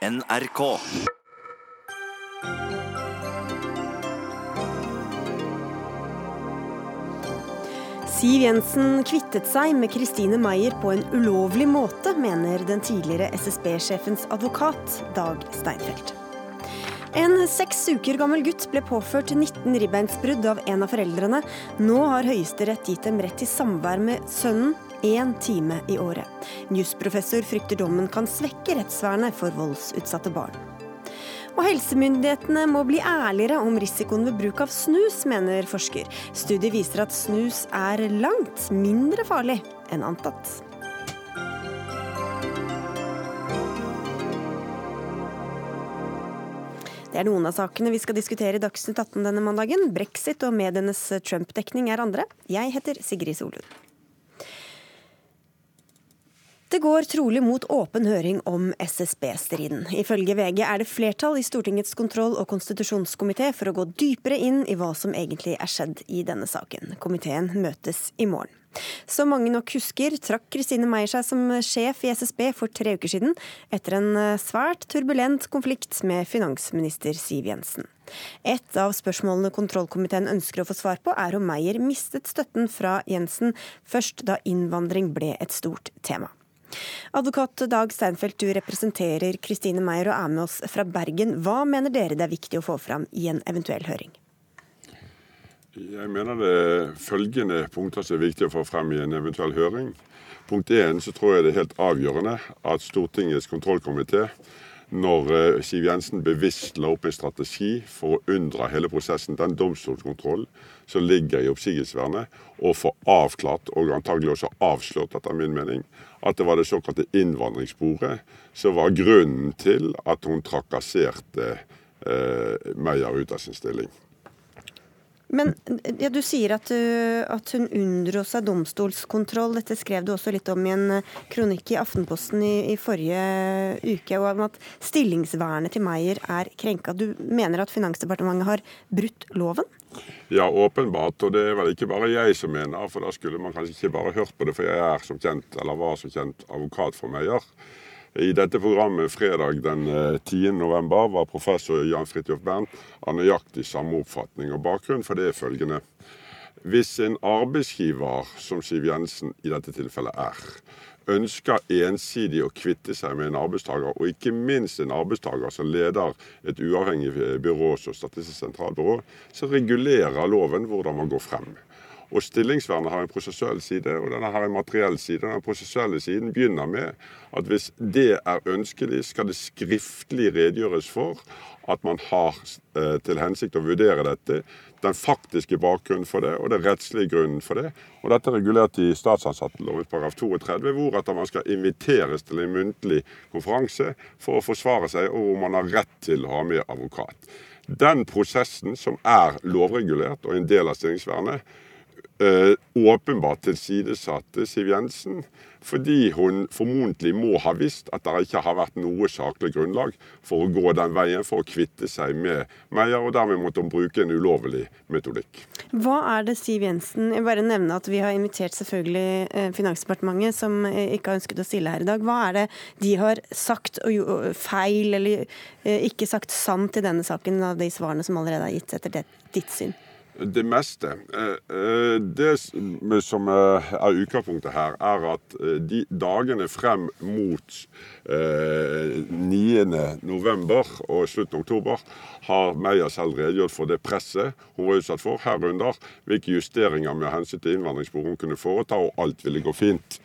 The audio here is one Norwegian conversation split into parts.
NRK. Siv Jensen kvittet seg med Kristine Maier på en ulovlig måte, mener den tidligere SSB-sjefens advokat Dag Steinfeld. En seks uker gammel gutt ble påført 19 ribbeinsbrudd av en av foreldrene. Nå har Høyesterett gitt dem rett til samvær med sønnen én time i året. Jusprofessor frykter dommen kan svekke rettsvernet for voldsutsatte barn. Og helsemyndighetene må bli ærligere om risikoen ved bruk av snus, mener forsker. Studiet viser at snus er langt mindre farlig enn antatt. Er noen av sakene vi skal diskutere i Dagsnytt 18 denne mandagen. Brexit og medienes Trump-dekning er andre. Jeg heter Sigrid Solund. Det går trolig mot åpen høring om SSB-striden. Ifølge VG er det flertall i Stortingets kontroll- og konstitusjonskomité for å gå dypere inn i hva som egentlig er skjedd i denne saken. Komiteen møtes i morgen. Som mange nok husker, trakk Kristine Meyer seg som sjef i SSB for tre uker siden, etter en svært turbulent konflikt med finansminister Siv Jensen. Et av spørsmålene kontrollkomiteen ønsker å få svar på, er om Meyer mistet støtten fra Jensen først da innvandring ble et stort tema. Advokat Dag Steinfeld, du representerer Kristine Meyer og er med oss fra Bergen. Hva mener dere det er viktig å få fram i en eventuell høring? Jeg mener det er følgende punkter som er viktig å få frem i en eventuell høring. Punkt én så tror jeg det er helt avgjørende at Stortingets kontrollkomité, når eh, Siv Jensen bevisst la opp en strategi for å unndra hele prosessen, den domstolskontrollen som ligger i oppsigelsesvernet, og få avklart, og antagelig også avslørt, etter min mening, at det var det såkalte innvandringssporet som var grunnen til at hun trakasserte eh, Meyer ut av sin stilling. Men ja, Du sier at, at hun unndro seg domstolskontroll. Dette skrev du også litt om i en eh, kronikk i Aftenposten i, i forrige uke. Og om at stillingsvernet til Meyer er krenka. Du mener at Finansdepartementet har brutt loven? Ja, åpenbart. Og det er vel ikke bare jeg som mener, for da skulle man kanskje ikke bare hørt på det, for jeg er som kjent, eller var som kjent, advokat for Meyer. I dette programmet fredag den 10. Eh, var professor Jan Fridtjof Bernt av nøyaktig samme oppfatning. og Bakgrunnen for det er følgende. Hvis en arbeidsgiver, som Siv Jensen i dette tilfellet er, ønsker ensidig å kvitte seg med en arbeidstaker, og ikke minst en arbeidstaker som leder et uavhengig byrå som Statistisk sentralbyrå, så regulerer loven hvordan man går frem. Og Stillingsvernet har en prosessuell side, og denne har en materiell side. Den prosessuelle siden begynner med at hvis det er ønskelig, skal det skriftlig redegjøres for at man har eh, til hensikt å vurdere dette, den faktiske bakgrunnen for det og den rettslige grunnen for det. Og Dette er regulert i statsansatteloven paragraf 32, hvor at man skal inviteres til en muntlig konferanse for å forsvare seg, og hvor man har rett til å ha med advokat. Den prosessen, som er lovregulert og en del av stillingsvernet, Eh, åpenbart tilsidesatte Siv Jensen fordi hun formodentlig må ha visst at det ikke har vært noe saklig grunnlag for å gå den veien for å kvitte seg med Meyer, og dermed måtte hun bruke en ulovlig metodikk. Hva er det Siv Jensen Jeg bare nevne at vi har invitert selvfølgelig eh, Finansdepartementet, som eh, ikke har ønsket å stille her i dag. Hva er det de har sagt feil eller ikke sagt sant i denne saken av de svarene som allerede er gitt etter ditt syn? Det meste. Eh, eh, det som eh, er utgangspunktet her, er at de dagene frem mot 9.11. og slutten av oktober har Meyer selv redegjort for det presset hun var utsatt for, herunder hvilke justeringer med hensyn til innvandringsspor hun kunne foreta, og alt ville gå fint.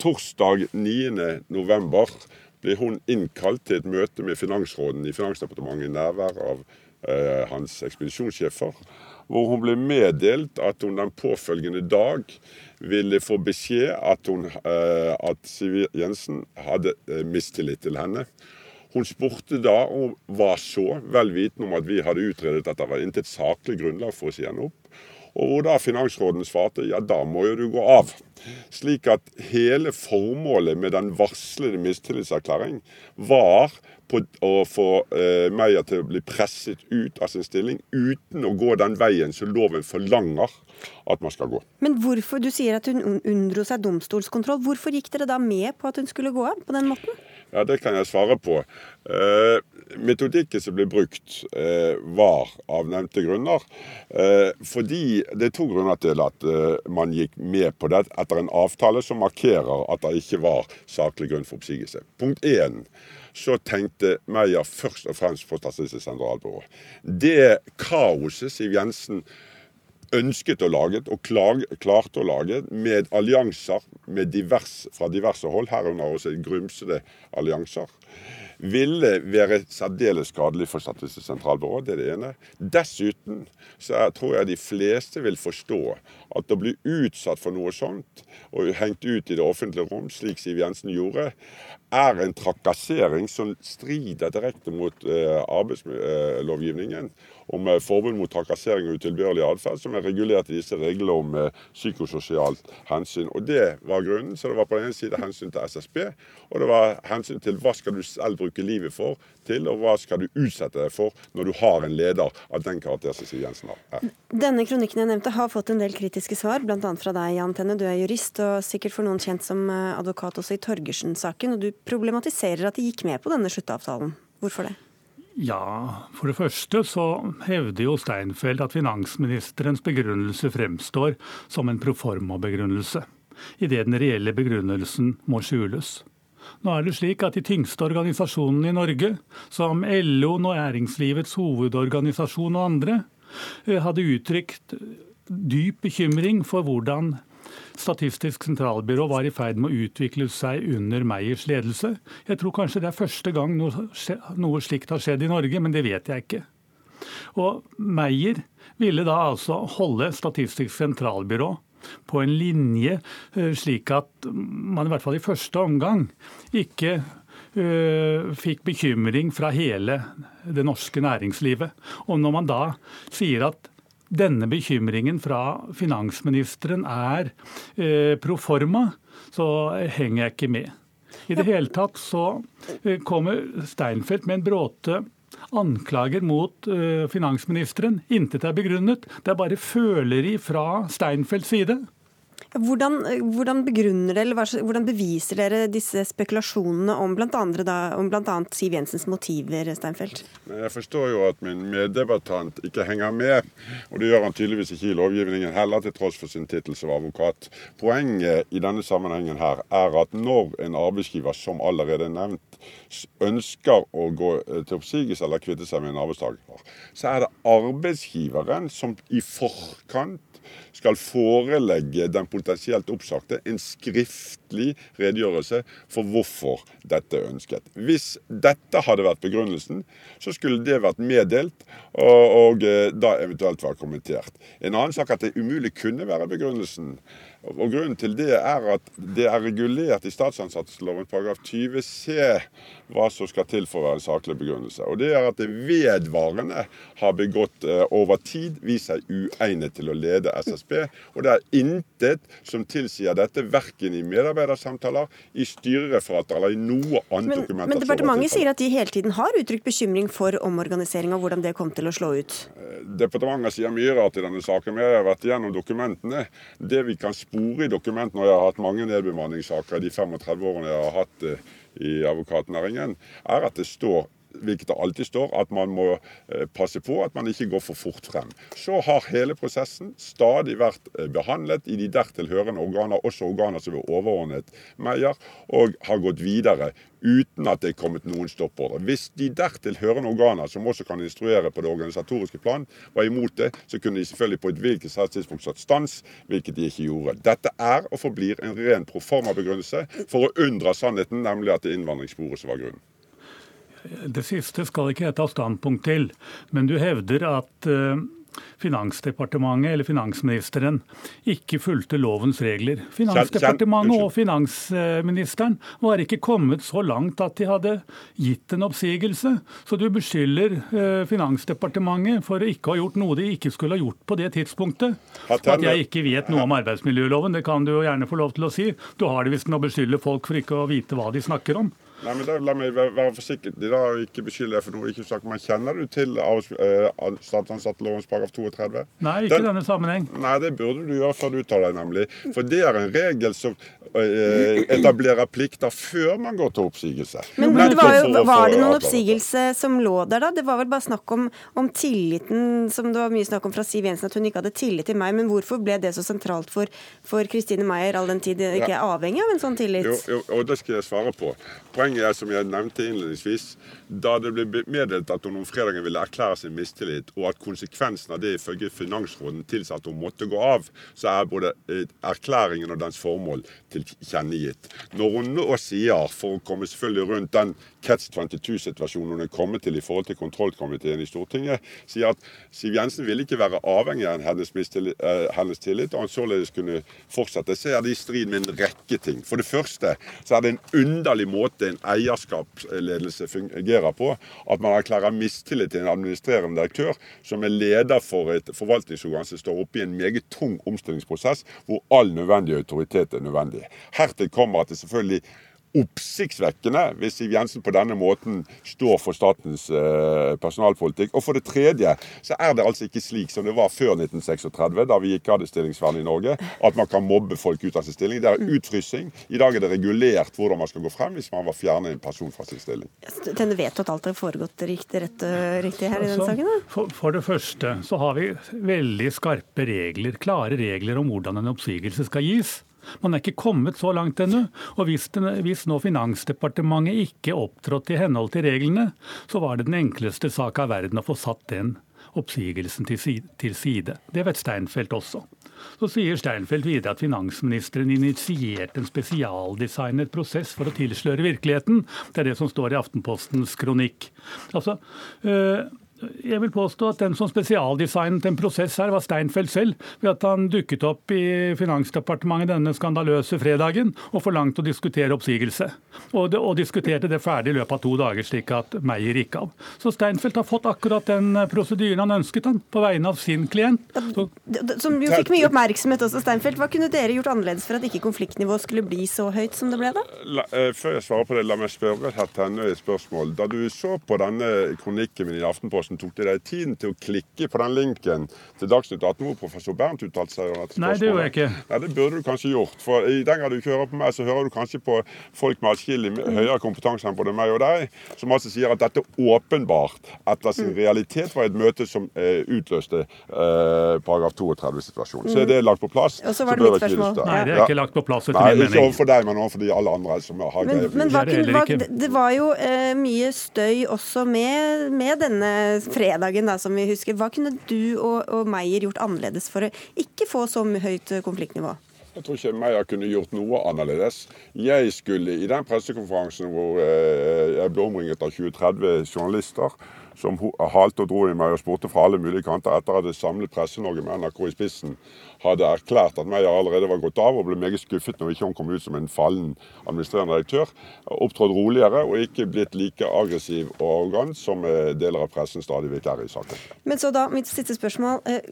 Torsdag 9.11 blir hun innkalt til et møte med finansråden i Finansdepartementet i nærvær av hans ekspedisjonssjefer, hvor hun ble meddelt at hun den påfølgende dag ville få beskjed at, hun, eh, at Siv Jensen hadde eh, mistillit til henne. Hun spurte da om hva så, vel vitende om at vi hadde utredet at det var intet saklig grunnlag for å si henne opp. Og hvor da finansråden svarte ja, da må jo du gå av. Slik at hele formålet med den varslede mistillitserklæring var på å få eh, Meyer til å bli presset ut av sin stilling uten å gå den veien som loven forlanger at man skal gå. Men hvorfor, Du sier at hun unndro seg domstolskontroll. Hvorfor gikk dere da med på at hun skulle gå av på den måten? Ja, Det kan jeg svare på. Eh, metodikken som ble brukt, eh, var av nevnte grunner. Eh, fordi Det er to grunner til at eh, man gikk med på det etter en avtale som markerer at det ikke var saklig grunn for oppsigelse. Punkt én så tenkte Meyer først og fremst på Statistisk sentralbyrå. Det kaoset Siv Jensen ønsket å lage, og klag, klarte å lage, med allianser med divers, fra diverse hold, herunder også grumsede allianser, ville være særdeles skadelig for Statistisk sentralbyrå. Det er det ene. Dessuten så tror jeg de fleste vil forstå at å bli utsatt for noe sånt, og hengt ut i det offentlige rom, slik Siv Jensen gjorde, er en trakassering som strider direkte mot uh, arbeidslovgivningen om uh, forbud mot trakassering og utilbørlig atferd, som er regulert i disse reglene om uh, psykososialt hensyn. Og Det var grunnen. Så det var på den ene side hensyn til SSB, og det var hensyn til hva skal du selv bruke livet for til, og hva skal du utsette deg for når du har en leder av den karakter som Siv Jensen har. Denne kronikken jeg nevnte har fått en del kritiske svar, bl.a. fra deg, Jan Tenne. Du er jurist og sikkert for noen kjent som advokat også i Torgersen-saken. og Du problematiserer at de gikk med på denne sluttavtalen. Hvorfor det? Ja, For det første så hevder jo Steinfeld at finansministerens begrunnelse fremstår som en proforma-begrunnelse, idet den reelle begrunnelsen må skjules. Nå er det slik at De tyngste organisasjonene i Norge, som LO, Næringslivets hovedorganisasjon og andre, eh, hadde uttrykt dyp bekymring for hvordan Statistisk sentralbyrå var i ferd med å utvikle seg under Meyers ledelse. Jeg tror kanskje det er første gang noe, slikt har skjedd i Norge, men det vet jeg ikke. Og Meyer ville da altså holde Statistisk sentralbyrå på en linje eh, slik at man i hvert fall i første omgang ikke uh, fikk bekymring fra hele det norske næringslivet. Og når man da sier at denne bekymringen fra finansministeren er eh, proforma, så henger jeg ikke med. I det hele tatt så eh, kommer Steinfeld med en bråte anklager mot uh, finansministeren. Intet er begrunnet. Det er bare føleri fra Steinfelds side. Hvordan, hvordan, begrunner det, eller hvordan beviser dere disse spekulasjonene om bl.a. Siv Jensens motiver, Steinfeld? Jeg forstår jo at min meddebattant ikke henger med, og det gjør han tydeligvis ikke i lovgivningen heller, til tross for sin tittel som advokat. Poenget i denne sammenhengen her er at når en arbeidsgiver, som allerede nevnt, ønsker å gå eh, til oppsigelse eller kvitte seg med en arbeidstaker, så er det arbeidsgiveren som i forkant skal forelegge den potensielt oppsagte en skriftlig redegjørelse for hvorfor dette er ønsket. Hvis dette hadde vært begrunnelsen, så skulle det vært meddelt og, og eh, da eventuelt vært kommentert. En annen sak er at det umulig kunne være begrunnelsen. Og Grunnen til det er at det er regulert i statsansatteloven paragraf 20 c hva som skal til for å være en saklig begrunnelse. Og Det er at det vedvarende har begått uh, over tid vist seg uegnet til å lede SSB. Og det er intet som tilsier dette, verken i medarbeidersamtaler, i styrereferater eller i noe annet men, dokument. Men departementet sier at de hele tiden har uttrykt bekymring for omorganisering og hvordan det kom til å slå ut? Uh, departementet sier mye rart i denne saken, men jeg har vært igjennom dokumentene. Det vi kan spore i dokumentene, og jeg har hatt mange nedbemanningssaker de 35 årene jeg har hatt uh, i advokatnæringen, er at det står hvilket det alltid står, at man må eh, passe på at man ikke går for fort frem. Så har hele prosessen stadig vært eh, behandlet i de dertil hørende organer, også organer som er overordnet Meyer, og har gått videre uten at det er kommet noen stoppordre. Hvis de dertil hørende organer, som også kan instruere på det organisatoriske plan, var imot det, så kunne de selvfølgelig på et hvilket tidspunkt satt stans, hvilket de ikke gjorde. Dette er og forblir en ren proforma-begrunnelse for å unndra sannheten, nemlig at det er innvandringssporet som var grunnen. Det siste skal ikke jeg ta standpunkt til, men du hevder at uh, Finansdepartementet eller finansministeren ikke fulgte lovens regler. Finansdepartementet og finansministeren var ikke kommet så langt at de hadde gitt en oppsigelse. Så du beskylder eh, Finansdepartementet for å ikke ha gjort noe de ikke skulle ha gjort på det tidspunktet. At jeg ikke vet noe om arbeidsmiljøloven, det kan du jo gjerne få lov til å si. Du har det visst med å beskylde folk for ikke å vite hva de snakker om. Nei, men da, La meg være forsiktig da, og ikke beskylde deg for noe. ikke sagt, men Kjenner du til uh, statsansattelovens paragraf 32? Nei, ikke i denne sammenheng. Nei, Det burde du gjøre før du uttaler deg, nemlig. For det er en regel som uh, etablerer plikter før man går til oppsigelse. Men, men det var, jo, var, det noen oppsigelse som lå der, da? Det var vel bare snakk om, om, tilliten, som det var mye snakk om fra Siv Jensen, at hun ikke hadde tillit til meg. Men hvorfor ble det så sentralt for, for Kristine Meyer, all den tid det ikke er avhengig av en sånn tillit? Jo, jo, og det skal jeg svare på. Poenget poenget er, som jeg nevnte innledningsvis, da det ble meddelt at hun om fredagen ville erklære sin mistillit, og at konsekvensen av det ifølge Finansråden tilsa at hun måtte gå av, så er både eh, erklæringen og dens formål tilkjennegitt. Når hun nå sier, for å komme selvfølgelig rundt den catch 22-situasjonen hun er kommet til i forhold til kontrollkomiteen i Stortinget, sier at Siv Jensen ville ikke være avhengig av hennes, mistillit, uh, hennes tillit, og han således kunne fortsette. Så er det i strid med en rekke ting. For det første så er det en underlig måte en eierskapsledelse fungerer på. At man erklærer mistillit til en administrerende direktør som er leder for et forvaltningsorgan som står oppe i en meget tung omstillingsprosess, hvor all nødvendig autoritet er nødvendig. Hertil kommer at det selvfølgelig oppsiktsvekkende hvis Siv Jensen på denne måten står for statens eh, personalpolitikk. Og for det tredje så er det altså ikke slik som det var før 1936, da vi ikke hadde stillingsvern i Norge, at man kan mobbe folk ut av sin stilling. Det er utfrysing. I dag er det regulert hvordan man skal gå frem hvis man var fjerne en person fra sin stilling. Denne vet at alt har foregått riktig, rett, riktig her i denne saken? Da? For, for det første så har vi veldig skarpe regler, klare regler om hvordan en oppsigelse skal gis. Man er ikke kommet så langt ennå. Og hvis, den, hvis, nå Finansdepartementet ikke opptrådte i henhold til reglene, så var det den enkleste sak av verden å få satt den oppsigelsen til side. Til side. Det vet Steinfeld også. Så sier Steinfeld videre at finansministeren initierte en spesialdesignet prosess for å tilsløre virkeligheten. Det er det som står i Aftenpostens kronikk. Altså, øh, jeg vil påstå at den som spesialdesignet en prosess her, var Steinfeld selv, ved at han dukket opp i Finansdepartementet denne skandaløse fredagen og forlangte å diskutere oppsigelse. Og, det, og diskuterte det ferdig i løpet av to dager, slik at Meyer gikk av. Så Steinfeld har fått akkurat den prosedyren han ønsket han, på vegne av sin klient. Så, som jo fikk mye oppmerksomhet også, Steinfeld. Hva kunne dere gjort annerledes for at ikke konfliktnivået skulle bli så høyt som det ble da? La, eh, før jeg svarer på det, la meg spørre et et spørsmål. Da du så på denne kronikken min i Aftenposten Aftenposten tok de deg tiden til å klikke på den linken til Dagsnytt 18 hvor professor Bernt uttalte seg om dette? Nei, det gjorde jeg ikke. Nei, Det burde du kanskje gjort. For i den grad du ikke hører på meg, så hører du kanskje på folk med atskillig høyere kompetanse enn både meg og deg, som altså sier at dette åpenbart etter sin mm. realitet var et møte som eh, utløste eh, paragraf 32-situasjonen. Så er det lagt på plass. Og så var det mitt spørsmål. Nei, det er ikke lagt på plass. Nei, ikke overfor deg, men overfor de alle andre som har greie på det. Det var jo eh, mye støy også med, med denne fredagen, da, som vi husker. Hva kunne du og, og Meyer gjort annerledes for å ikke få så høyt konfliktnivå? Jeg tror ikke Meyer kunne gjort noe annerledes. Jeg skulle i den pressekonferansen hvor eh, jeg ble omringet av 20-30 journalister, som halte og dro i meg og spurte fra alle mulige kanter etter at det samlet Presse-Norge med NRK i spissen hadde erklært at Meyer allerede var gått av, og ble meget skuffet når ikke hun kom ut som en fallen administrerende direktør. Opptrådt roligere og ikke blitt like aggressiv og arrogant som eh, deler av pressen stadig vekk er i saken. Men så da, mitt siste spørsmål. Eh,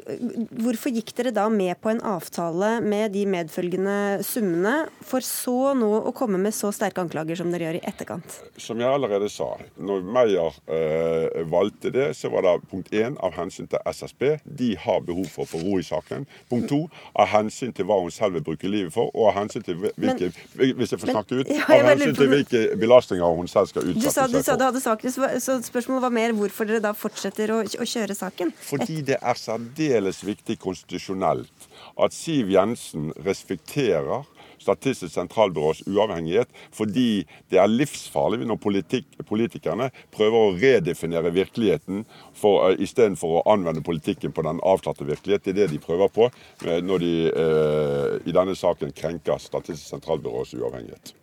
hvorfor gikk dere da med på en avtale med de medfølgende summene, for så nå å komme med så sterke anklager som dere gjør i etterkant? Som jeg allerede sa, når Meyer eh, valgte det, så var det punkt én av hensyn til SSB. De har behov for å få ro i saken. Punkt to av hensyn til hva hun selv vil bruke livet for, og av hensyn til hvilke, men, hvis jeg får snakke ut, ja, av hensyn til hvilke belastninger hun selv skal utsette seg for. Du sa du hadde saken, så spørsmålet var mer hvorfor dere da fortsetter å, å kjøre saken? Fordi det er særdeles viktig konstitusjonelt at Siv Jensen respekterer Statistisk sentralbyrås uavhengighet, fordi det er livsfarlig når politik, politikerne prøver å redefinere virkeligheten for, uh, istedenfor å anvende politikken på den avklarte virkelighet. Det er det de prøver på uh, når de uh, i denne saken krenker Statistisk sentralbyrås uavhengighet.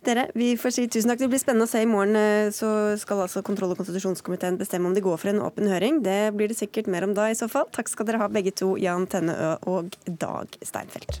Dere, vi får si tusen takk. Det blir spennende å se. I morgen eh, så skal altså kontroll- og konstitusjonskomiteen bestemme om de går for en åpen høring. Det blir det sikkert mer om da i så fall. Takk skal dere ha begge to, Jan Tenneø og Dag Steinfeld.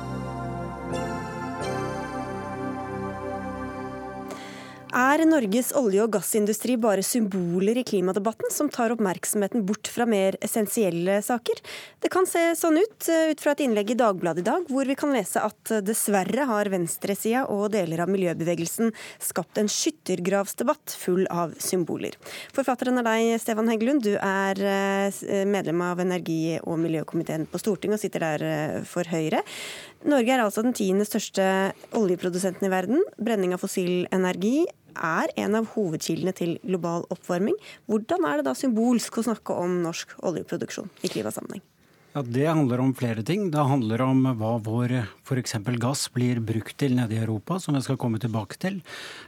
Er Norges olje- og gassindustri bare symboler i klimadebatten som tar oppmerksomheten bort fra mer essensielle saker? Det kan se sånn ut, ut fra et innlegg i Dagbladet i dag, hvor vi kan lese at dessverre har venstresida og deler av miljøbevegelsen skapt en skyttergravsdebatt full av symboler. Forfatteren er deg, Stefan Heggelund. Du er eh, medlem av energi- og miljøkomiteen på Stortinget og sitter der eh, for Høyre. Norge er altså den tiende største oljeprodusenten i verden. Brenning av fossil energi er en av hovedkildene til global oppvarming. Hvordan er det da symbolsk å snakke om norsk oljeproduksjon i klimasammenheng? Ja, Det handler om flere ting. Det handler om hva vår f.eks. gass blir brukt til nede i Europa, som jeg skal komme tilbake til.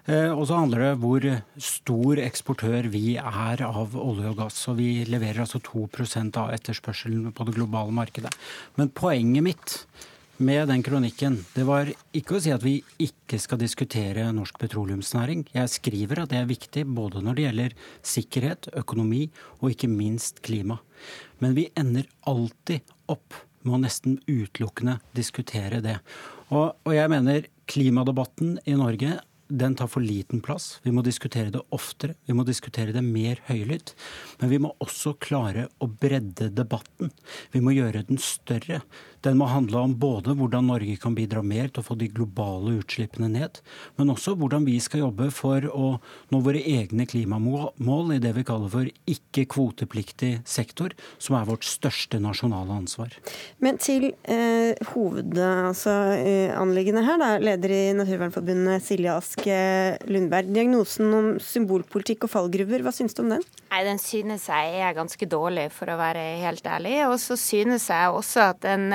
Eh, og så handler det om hvor stor eksportør vi er av olje og gass. Og vi leverer altså 2% av etterspørselen på det globale markedet. Men poenget mitt med den kronikken, det var ikke å si at vi ikke skal diskutere norsk petroleumsnæring. Jeg skriver at det er viktig både når det gjelder sikkerhet, økonomi og ikke minst klima. Men vi ender alltid opp med å nesten utelukkende diskutere det. Og, og jeg mener klimadebatten i Norge den tar for liten plass. Vi må diskutere det oftere, vi må diskutere det mer høylytt. Men vi må også klare å bredde debatten. Vi må gjøre den større. Den må handle om både hvordan Norge kan bidra mer til å få de globale utslippene ned, men også hvordan vi skal jobbe for å nå våre egne klimamål i det vi kaller for ikke-kvotepliktig sektor, som er vårt største nasjonale ansvar. Men til eh, hovedanliggende altså, her, da, leder i Naturvernforbundet Silje Ask Lundberg. Diagnosen om symbolpolitikk og fallgruver, hva syns du om den? Nei, Den synes jeg er ganske dårlig, for å være helt ærlig. Og så synes jeg også at den,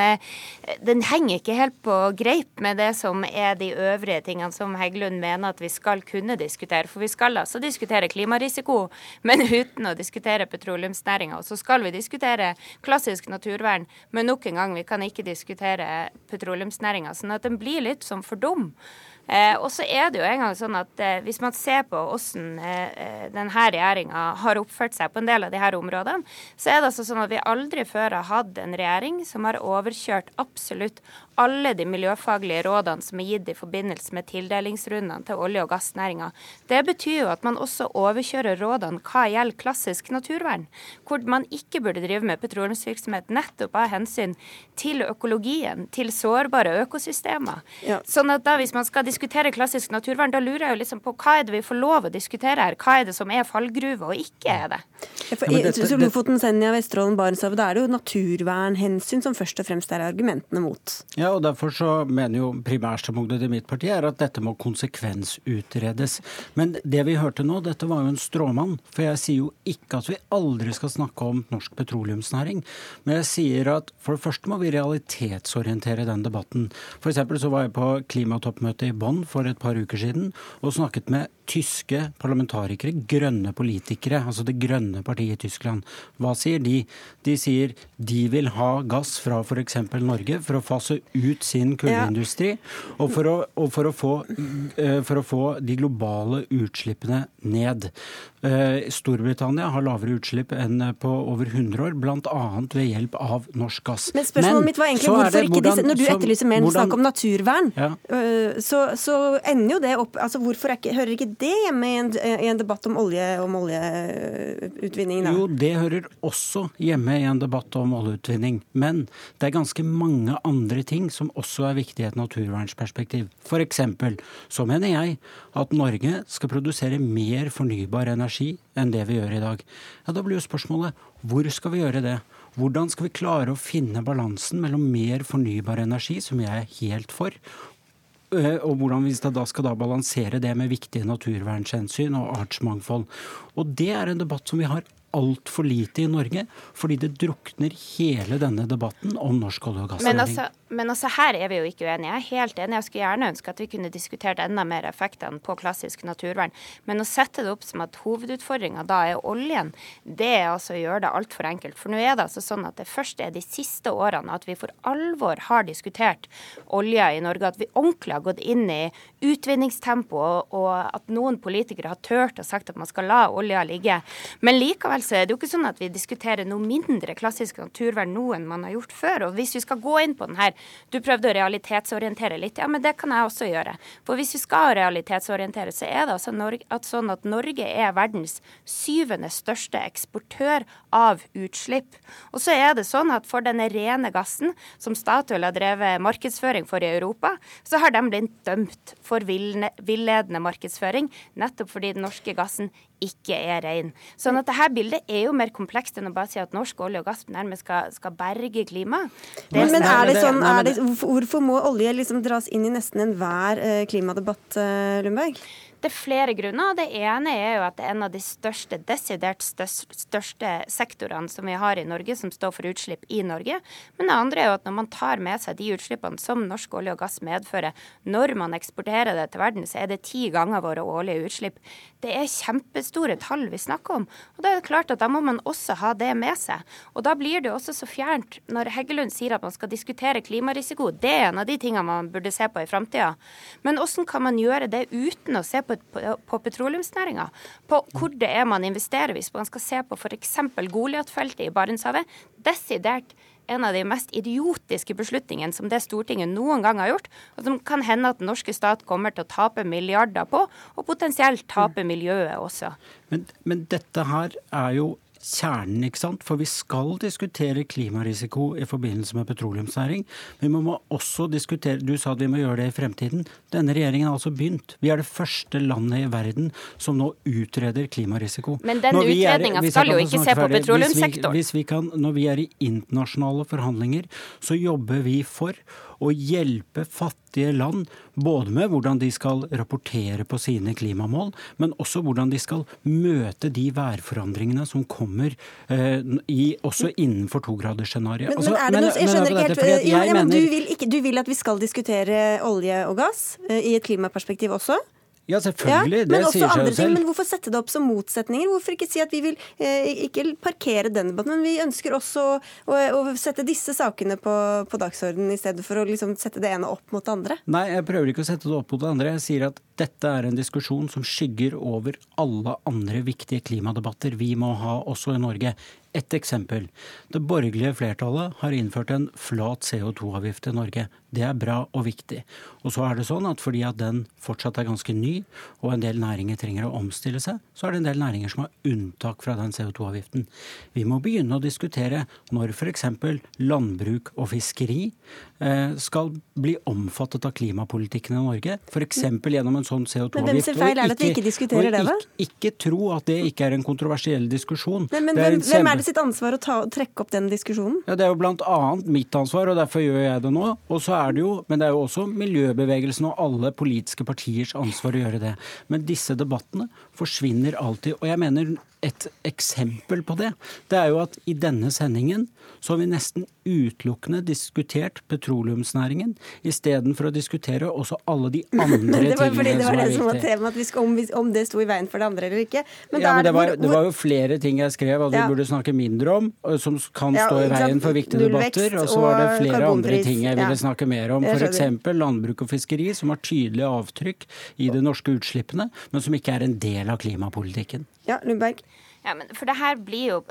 den henger ikke helt på greip med det som er de øvrige tingene som Heggelund mener at vi skal kunne diskutere. For vi skal altså diskutere klimarisiko, men uten å diskutere petroleumsnæringa. Og så skal vi diskutere klassisk naturvern, men nok en gang, vi kan ikke diskutere petroleumsnæringa. Sånn at den blir litt som for dum. Eh, og så er det jo en gang sånn at eh, Hvis man ser på hvordan eh, eh denne regjeringa har oppført seg på en del av her områdene, så er det altså sånn at vi aldri før har hatt en regjering som har overkjørt absolutt alle de miljøfaglige rådene som er gitt i forbindelse med tildelingsrundene til olje- og gassnæringa. Det betyr jo at man også overkjører rådene hva gjelder klassisk naturvern, hvor man ikke burde drive med petroleumsvirksomhet nettopp av hensyn til økologien, til sårbare økosystemer. Ja. Sånn at da hvis man skal diskutere klassisk naturvern, da lurer jeg jo liksom på hva er det vi får lov å diskutere her? Hva er det som er fallgruve og ikke er det? Ja, for i Lofoten, Senja, Vesterålen, Barentshavet, da er det jo naturvernhensyn som først og fremst er argumentene mot. Ja, og Derfor så mener jo primærstandpunktet til mitt parti er at dette må konsekvensutredes. Men det vi hørte nå, dette var jo en stråmann. For jeg sier jo ikke at vi aldri skal snakke om norsk petroleumsnæring. Men jeg sier at for det første må vi realitetsorientere den debatten. Eksempel så var jeg på klimatoppmøtet i Bonn for et par uker siden og snakket med tyske parlamentarikere, grønne politikere, altså det grønne partiet i Tyskland. Hva sier de? De sier de vil ha gass fra f.eks. Norge for å fase ut sin kullindustri, og, for å, og for, å få, eh, for å få de globale utslippene ned. Eh, Storbritannia har lavere utslipp enn på over 100 år, bl.a. ved hjelp av norsk gass. Men spørsmålet Men, mitt var egentlig hvorfor ikke hvordan, disse, Når du etterlyser mer hvordan, snakk om naturvern, ja. Eh, så, så, ender jo det opp altså Hvorfor ikke, hører ikke det hjemme i en, i en debatt om, olje, om oljeutvinning? Da? Jo, det hører også hjemme i en debatt om oljeutvinning. Men det er ganske mange andre ting som også er viktig i et naturvernsperspektiv. F.eks. så mener jeg at Norge skal produsere mer fornybar energi enn det vi gjør i dag. Ja, Da blir jo spørsmålet hvor skal vi gjøre det? Hvordan skal vi klare å finne balansen mellom mer fornybar energi, som jeg er helt for, eh, og hvordan vi da skal da balansere det med viktige naturvernhensyn og artsmangfold. Og Det er en debatt som vi har altfor lite i Norge, fordi det drukner hele denne debatten om norsk olje- og gassnæring. Men, altså, men altså, her er vi jo ikke uenige. Jeg er helt enig. Jeg skulle gjerne ønske at vi kunne diskutert enda mer effektene på klassisk naturvern. Men å sette det opp som at hovedutfordringa da er oljen, det er altså å gjøre det altfor enkelt. For nå er det altså sånn at det først er de siste årene at vi for alvor har diskutert olje i Norge. At vi ordentlig har gått inn i utvinningstempo, og, og at noen politikere har turt og sagt at man skal la olja ligge. Men likevel så er det jo ikke sånn at vi diskuterer noe mindre klassisk naturvern nå enn man har gjort før. Og hvis vi skal gå inn på den her Du prøvde å realitetsorientere litt. Ja, men det kan jeg også gjøre. For hvis vi skal realitetsorientere, så er det altså at sånn at Norge er verdens syvende største eksportør av utslipp. Og så er det sånn at for denne rene gassen, som Statoil har drevet markedsføring for i Europa, så har de blitt dømt for villedende markedsføring, nettopp fordi den norske gassen ikke er ren. Sånn at dette bildet er jo mer komplekst enn å bare si at norsk olje og gass nærmest skal, skal berge klimaet. Men, men, er det sånn, er det, hvorfor må olje liksom dras inn i nesten enhver eh, klimadebatt, eh, Lundberg? Det er flere grunner. Det ene er jo at det er en av de største, desidert største sektorene som vi har i Norge, som står for utslipp i Norge. Men det andre er jo at når man tar med seg de utslippene som norsk olje og gass medfører, når man eksporterer det til verden, så er det ti ganger våre årlige utslipp. Det er kjempestore tall vi snakker om. Og da er det klart at da må man også ha det med seg. Og da blir det også så fjernt når Heggelund sier at man skal diskutere klimarisiko. Det er en av de tingene man burde se på i framtida. Men hvordan kan man gjøre det uten å se på på, på, på petroleumsnæringa. På hvor det er man investerer, hvis man skal se på f.eks. Goliat-feltet i Barentshavet. Desidert en av de mest idiotiske beslutningene som det Stortinget noen gang har gjort, og som kan hende at den norske stat kommer til å tape milliarder på, og potensielt tape miljøet også. Men, men dette her er jo kjernen, ikke sant. For vi skal diskutere klimarisiko i forbindelse med petroleumsnæring. Vi må også diskutere Du sa at vi må gjøre det i fremtiden. Denne regjeringen har altså begynt. Vi er det første landet i verden som nå utreder klimarisiko. Men den utredninga skal jo ikke se på petroleumssektoren. Hvis vi, hvis vi kan, når vi er i internasjonale forhandlinger, så jobber vi for å hjelpe fattige land både med hvordan de skal rapportere på sine klimamål, men også hvordan de skal møte de værforandringene som kommer eh, i, også innenfor togradersscenarioet. Men, altså, men, er det noe, jeg skjønner ikke helt, ja, ja, du, vil ikke, du vil at vi skal diskutere olje og gass eh, i et klimaperspektiv også? Ja, selvfølgelig. Ja, det sier seg jo selv. Men hvorfor sette det opp som motsetninger? Hvorfor ikke si at vi vil eh, ikke parkere den debatten, men vi ønsker også å, å sette disse sakene på, på dagsordenen, i stedet for å liksom sette det ene opp mot det andre? Nei, jeg prøver ikke å sette det opp mot det andre. Jeg sier at dette er en diskusjon som skygger over alle andre viktige klimadebatter vi må ha også i Norge. Et eksempel. Det borgerlige flertallet har innført en flat CO2-avgift i Norge. Det er bra og viktig. Og så er det sånn at fordi at den fortsatt er ganske ny, og en del næringer trenger å omstille seg, så er det en del næringer som har unntak fra den CO2-avgiften. Vi må begynne å diskutere når f.eks. landbruk og fiskeri eh, skal bli omfattet av klimapolitikken i Norge. F.eks. gjennom en sånn CO2-avgift. Men hvem sin feil er det at vi ikke diskuterer det, da? Ikke, ikke tro at det ikke er en kontroversiell diskusjon. Men, men hvem, hvem er det sitt ansvar å ta, trekke opp den diskusjonen? Ja, Det er jo bl.a. mitt ansvar, og derfor gjør jeg det nå. Og så er det jo, Men det er jo også miljøbevegelsen og alle politiske partiers ansvar å gjøre det. Men disse debattene forsvinner alltid. Og jeg mener et eksempel på det, det er jo at i denne sendingen så har vi nesten utelukkende diskutert petroleumsnæringen, istedenfor å diskutere også alle de andre tingene som er viktige. det var fordi det var det som var temaet, om, om, det sto i veien for det andre eller ikke. Men, ja, men det, var, det, var, jo flere ting jeg skrev at vi ja. burde snakke mindre om, som kan stå i veien for viktige debatter. Og så var det flere andre ting jeg ville snakke mer om. F.eks. landbruk og fiskeri, som har tydelige avtrykk i de norske utslippene, men som ikke er en del av klimapolitikken. Ja, Lundberg. Ja, men for det her blir jo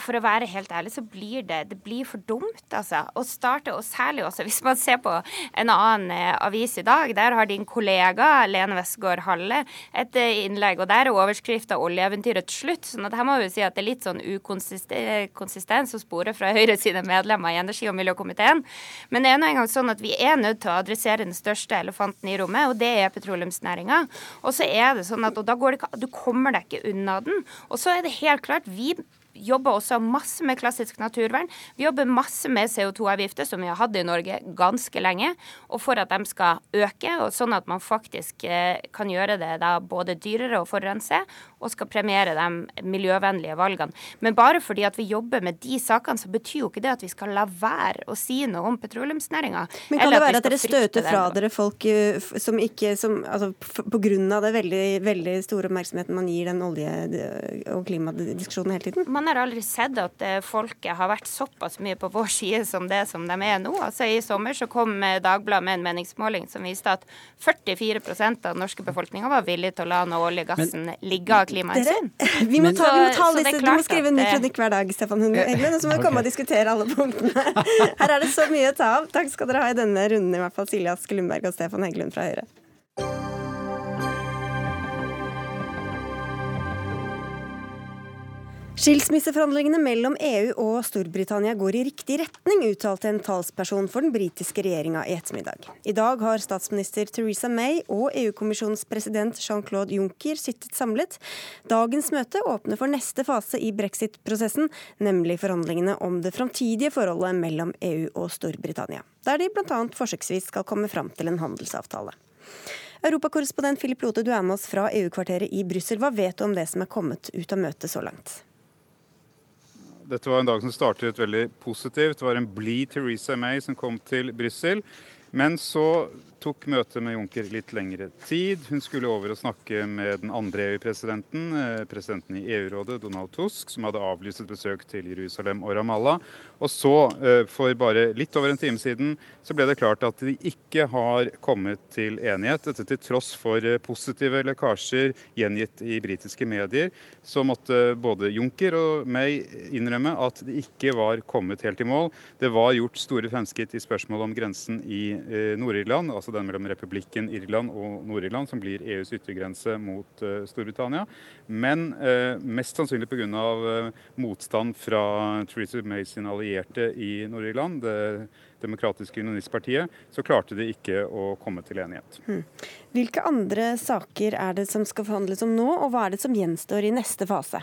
for å være helt ærlig, så blir det, det blir for dumt, altså. Å starte, og særlig også hvis man ser på en annen eh, avis i dag. Der har din kollega Lene Westgård Halle et eh, innlegg, og der er overskrifta 'Oljeeventyret slutt'. sånn at her må vi si at det er litt sånn ukonsistens å spore fra Høyre sine medlemmer i energi- og miljøkomiteen. Men det er nå engang sånn at vi er nødt til å adressere den største elefanten i rommet, og det er petroleumsnæringa. Og så er det sånn at og da går det ikke, du kommer deg ikke unna den. Og så er det helt klart, vi jobber også masse med klassisk naturvern. Vi jobber masse med CO2-avgifter, som vi har hatt i Norge ganske lenge, og for at de skal øke, og sånn at man faktisk eh, kan gjøre det da både dyrere å forurense, og skal premiere de miljøvennlige valgene. Men bare fordi at vi jobber med de sakene, så betyr jo ikke det at vi skal la være å si noe om petroleumsnæringa. Men kan det være at dere støter fra dere folk eh, som ikke som, altså, På grunn av det veldig, veldig store oppmerksomheten man gir den olje- og klimadiskusjonen hele tiden? Man har aldri sett at eh, folket har vært såpass mye på vår side som det som de er nå. Altså I sommer så kom eh, Dagbladet med en meningsmåling som viste at 44% av den norske befolkninga var villig til å la noe olje men, ligge av klimahensyn. Vi må, ta, vi må, ta disse, du må skrive en ny kronikk hver dag, Stefan Heggelund, og så må vi komme og diskutere alle punktene. Her er det så mye å ta av. Takk skal dere ha i denne runden, i hvert fall Silje Aske Lundberg og Stefan Heggelund fra Høyre. Skilsmisseforhandlingene mellom EU og Storbritannia går i riktig retning, uttalte en talsperson for den britiske regjeringa i ettermiddag. I dag har statsminister Theresa May og EU-kommisjonens president Jean-Claude Juncker sittet samlet. Dagens møte åpner for neste fase i brexit-prosessen, nemlig forhandlingene om det framtidige forholdet mellom EU og Storbritannia, der de bl.a. forsøksvis skal komme fram til en handelsavtale. Europakorrespondent Philip Lote, du er med oss fra EU-kvarteret i Brussel. Hva vet du om det som er kommet ut av møtet så langt? Dette var en dag som startet veldig positivt. Det var en blid Theresa May som kom til Brussel. Men så tok møtet med Juncker litt lengre tid. Hun skulle over og snakke med den andre EU-presidenten, eh, presidenten i EU-rådet, Donald Tusk, som hadde avlyst et besøk til Jerusalem og Ramallah. Og så, eh, for bare litt over en time siden, så ble det klart at de ikke har kommet til enighet. Dette til tross for eh, positive lekkasjer gjengitt i britiske medier. Så måtte både Juncker og May innrømme at de ikke var kommet helt i mål. Det var gjort store fremskritt i spørsmålet om grensen i Nord-Irland. altså den mellom republikken Irland og Nord-Irland, som blir EUs yttergrense mot Storbritannia. Men mest sannsynlig pga. Motstand fra Theresa May sin allierte i Nord-Irland, det demokratiske unionistpartiet, så klarte de ikke å komme til enighet. Hmm. Hvilke andre saker er det som skal forhandles om nå, og hva er det som gjenstår i neste fase?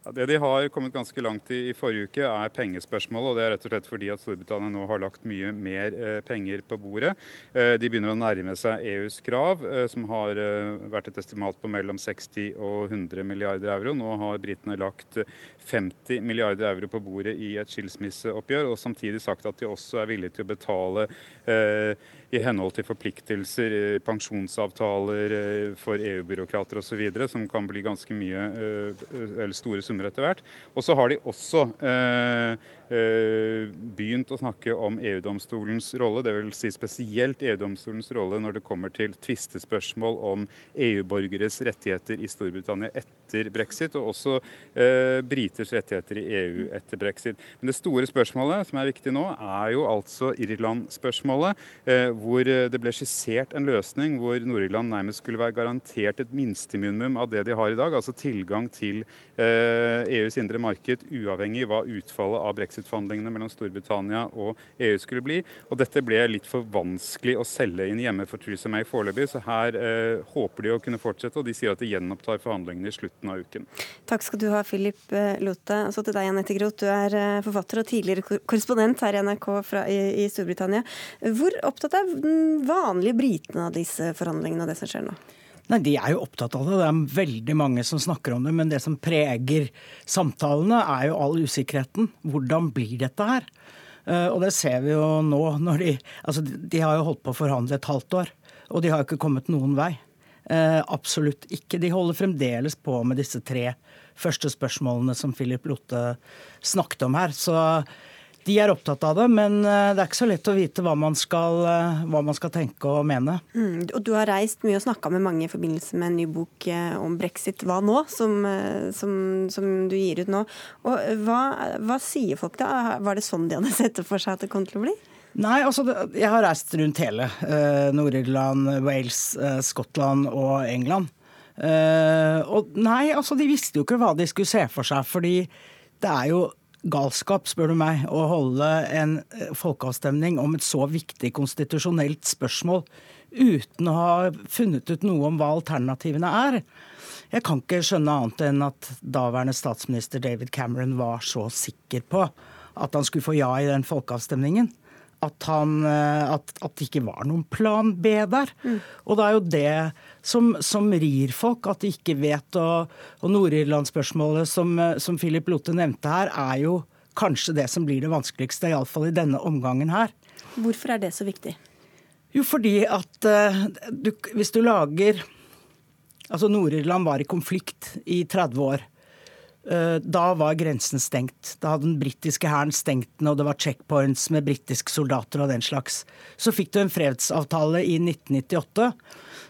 Ja, det de har kommet ganske langt i i forrige uke, er pengespørsmålet. og Det er rett og slett fordi at Storbritannia nå har lagt mye mer eh, penger på bordet. Eh, de begynner å nærme seg EUs krav, eh, som har eh, vært et estimat på mellom 60 og 100 milliarder euro. Nå har britene lagt 50 milliarder euro på bordet i et skilsmisseoppgjør, og samtidig sagt at de også er villige til å betale eh, i henhold til forpliktelser, eh, pensjonsavtaler eh, for EU-byråkrater osv., som kan bli ganske mye, eh, eller store summer etter hvert. Og så har de også begynt å snakke om EU-domstolens rolle, dvs. Si spesielt EU-domstolens rolle når det kommer til tvistespørsmål om EU-borgeres rettigheter i Storbritannia etter brexit, og også briters rettigheter i EU etter brexit. Men det store spørsmålet som er viktig nå, er jo altså Irland-spørsmålet. Hvor eh, det ble skissert en løsning hvor Nord-Irland nærmest skulle være garantert et minsteminimum av det de har i dag, altså tilgang til eh, EUs indre marked, uavhengig hva utfallet av brexit-forhandlingene mellom Storbritannia og EU skulle bli. Og dette ble litt for vanskelig å selge inn hjemme for Theresa May foreløpig, så her eh, håper de å kunne fortsette, og de sier at de gjenopptar forhandlingene i slutten av uken. Takk skal du ha, Philip eh, Lote. Så til deg, Anette Groth. Du er forfatter og tidligere korrespondent her i NRK fra, i, i Storbritannia. Hvor opptatt er vanlige britene av disse forhandlingene og det som skjer nå? Nei, De er jo opptatt av det. Det er veldig mange som snakker om det. Men det som preger samtalene, er jo all usikkerheten. Hvordan blir dette her? Eh, og det ser vi jo nå. når De altså de har jo holdt på å forhandle et halvt år, og de har jo ikke kommet noen vei. Eh, absolutt ikke. De holder fremdeles på med disse tre første spørsmålene som Philip Lotte snakket om her. Så de er opptatt av det, men eh, det er ikke så lett å vite hva man skal, eh, hva man skal tenke og mene. Mm, og Du har reist mye og snakka med mange i forbindelse med en ny bok eh, om brexit. Hva nå? Som, som, som du gir ut nå. Og hva, hva, sier folk da? Var det sånn de hadde sett det for seg at det kom til å bli? Nei, altså jeg har reist rundt hele. Nord-Irland, Wales, Skottland og England. og nei, altså de visste jo ikke hva de skulle se for seg. fordi det er jo galskap, spør du meg, å holde en eh, folkeavstemning om et så viktig konstitusjonelt spørsmål uten å ha funnet ut noe om hva alternativene er. Jeg kan ikke skjønne annet enn at daværende statsminister David Cameron var så sikker på at han skulle få ja i den folkeavstemningen. At, han, eh, at, at det ikke var noen plan B der. Mm. Og det er jo det som, som, rir folk, at de ikke vet. Og, og Nord-Irland-spørsmålet som, som Philip Lotte nevnte her, er jo kanskje det som blir det vanskeligste, iallfall i denne omgangen her. Hvorfor er det så viktig? Jo, fordi at uh, du, hvis du lager Altså, Nord-Irland var i konflikt i 30 år. Uh, da var grensen stengt. Da hadde den britiske hæren stengt den, og det var checkpoints med britiske soldater og den slags. Så fikk du en fredsavtale i 1998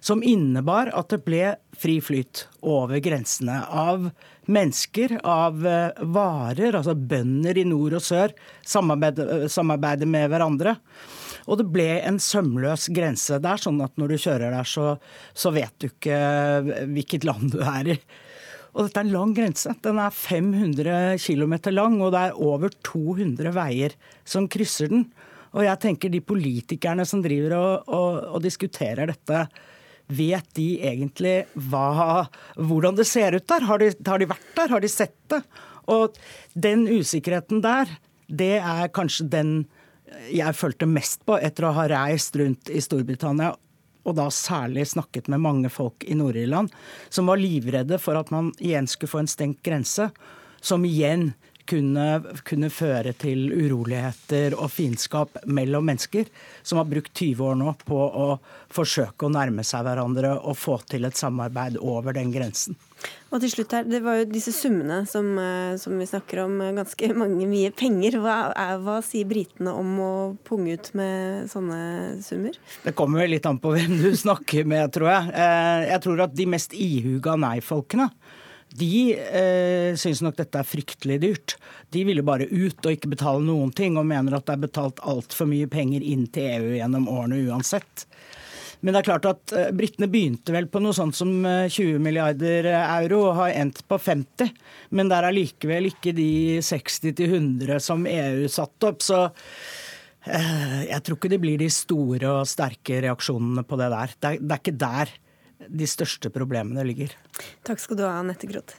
som innebar at det ble fri flyt over grensene av mennesker, av uh, varer, altså bønder i nord og sør, samarbeide med hverandre. Og det ble en sømløs grense. Det er sånn at når du kjører der, så, så vet du ikke hvilket land du er i. Og dette er en lang grense. Den er 500 km lang, og det er over 200 veier som krysser den. Og jeg tenker de politikerne som driver og, og, og diskuterer dette, vet de egentlig hva, hvordan det ser ut der? Har de, har de vært der? Har de sett det? Og den usikkerheten der, det er kanskje den jeg følte mest på etter å ha reist rundt i Storbritannia, og da særlig snakket med mange folk i Nord-Irland, som var livredde for at man igjen skulle få en stengt grense, som igjen kunne, kunne, føre til uroligheter og fiendskap mellom mennesker som har brukt 20 år nå på å forsøke å nærme seg hverandre og få til et samarbeid over den grensen. Og til slutt her, Det var jo disse summene som, eh, som vi snakker om, eh, ganske mange mye penger. Hva, er, hva sier britene om å punge ut med sånne summer? Det kommer litt an på hvem du snakker med, tror jeg. Eh, jeg tror at de mest ihuga nei-folkene de eh, syns nok dette er fryktelig dyrt. De ville bare ut og ikke betale noen ting, og mener at det er betalt altfor mye penger inn til EU gjennom årene uansett. Men det er klart at uh, britene begynte vel på noe sånt som 20 eh, milliarder eh, euro og har endt på 50. Men det er allikevel ikke de 60-100 som EU satte opp. Så jeg tror ikke det blir de store og sterke reaksjonene på det der. Det er, det er ikke der de største problemene ligger. Takk skal du ha, Anette Groth.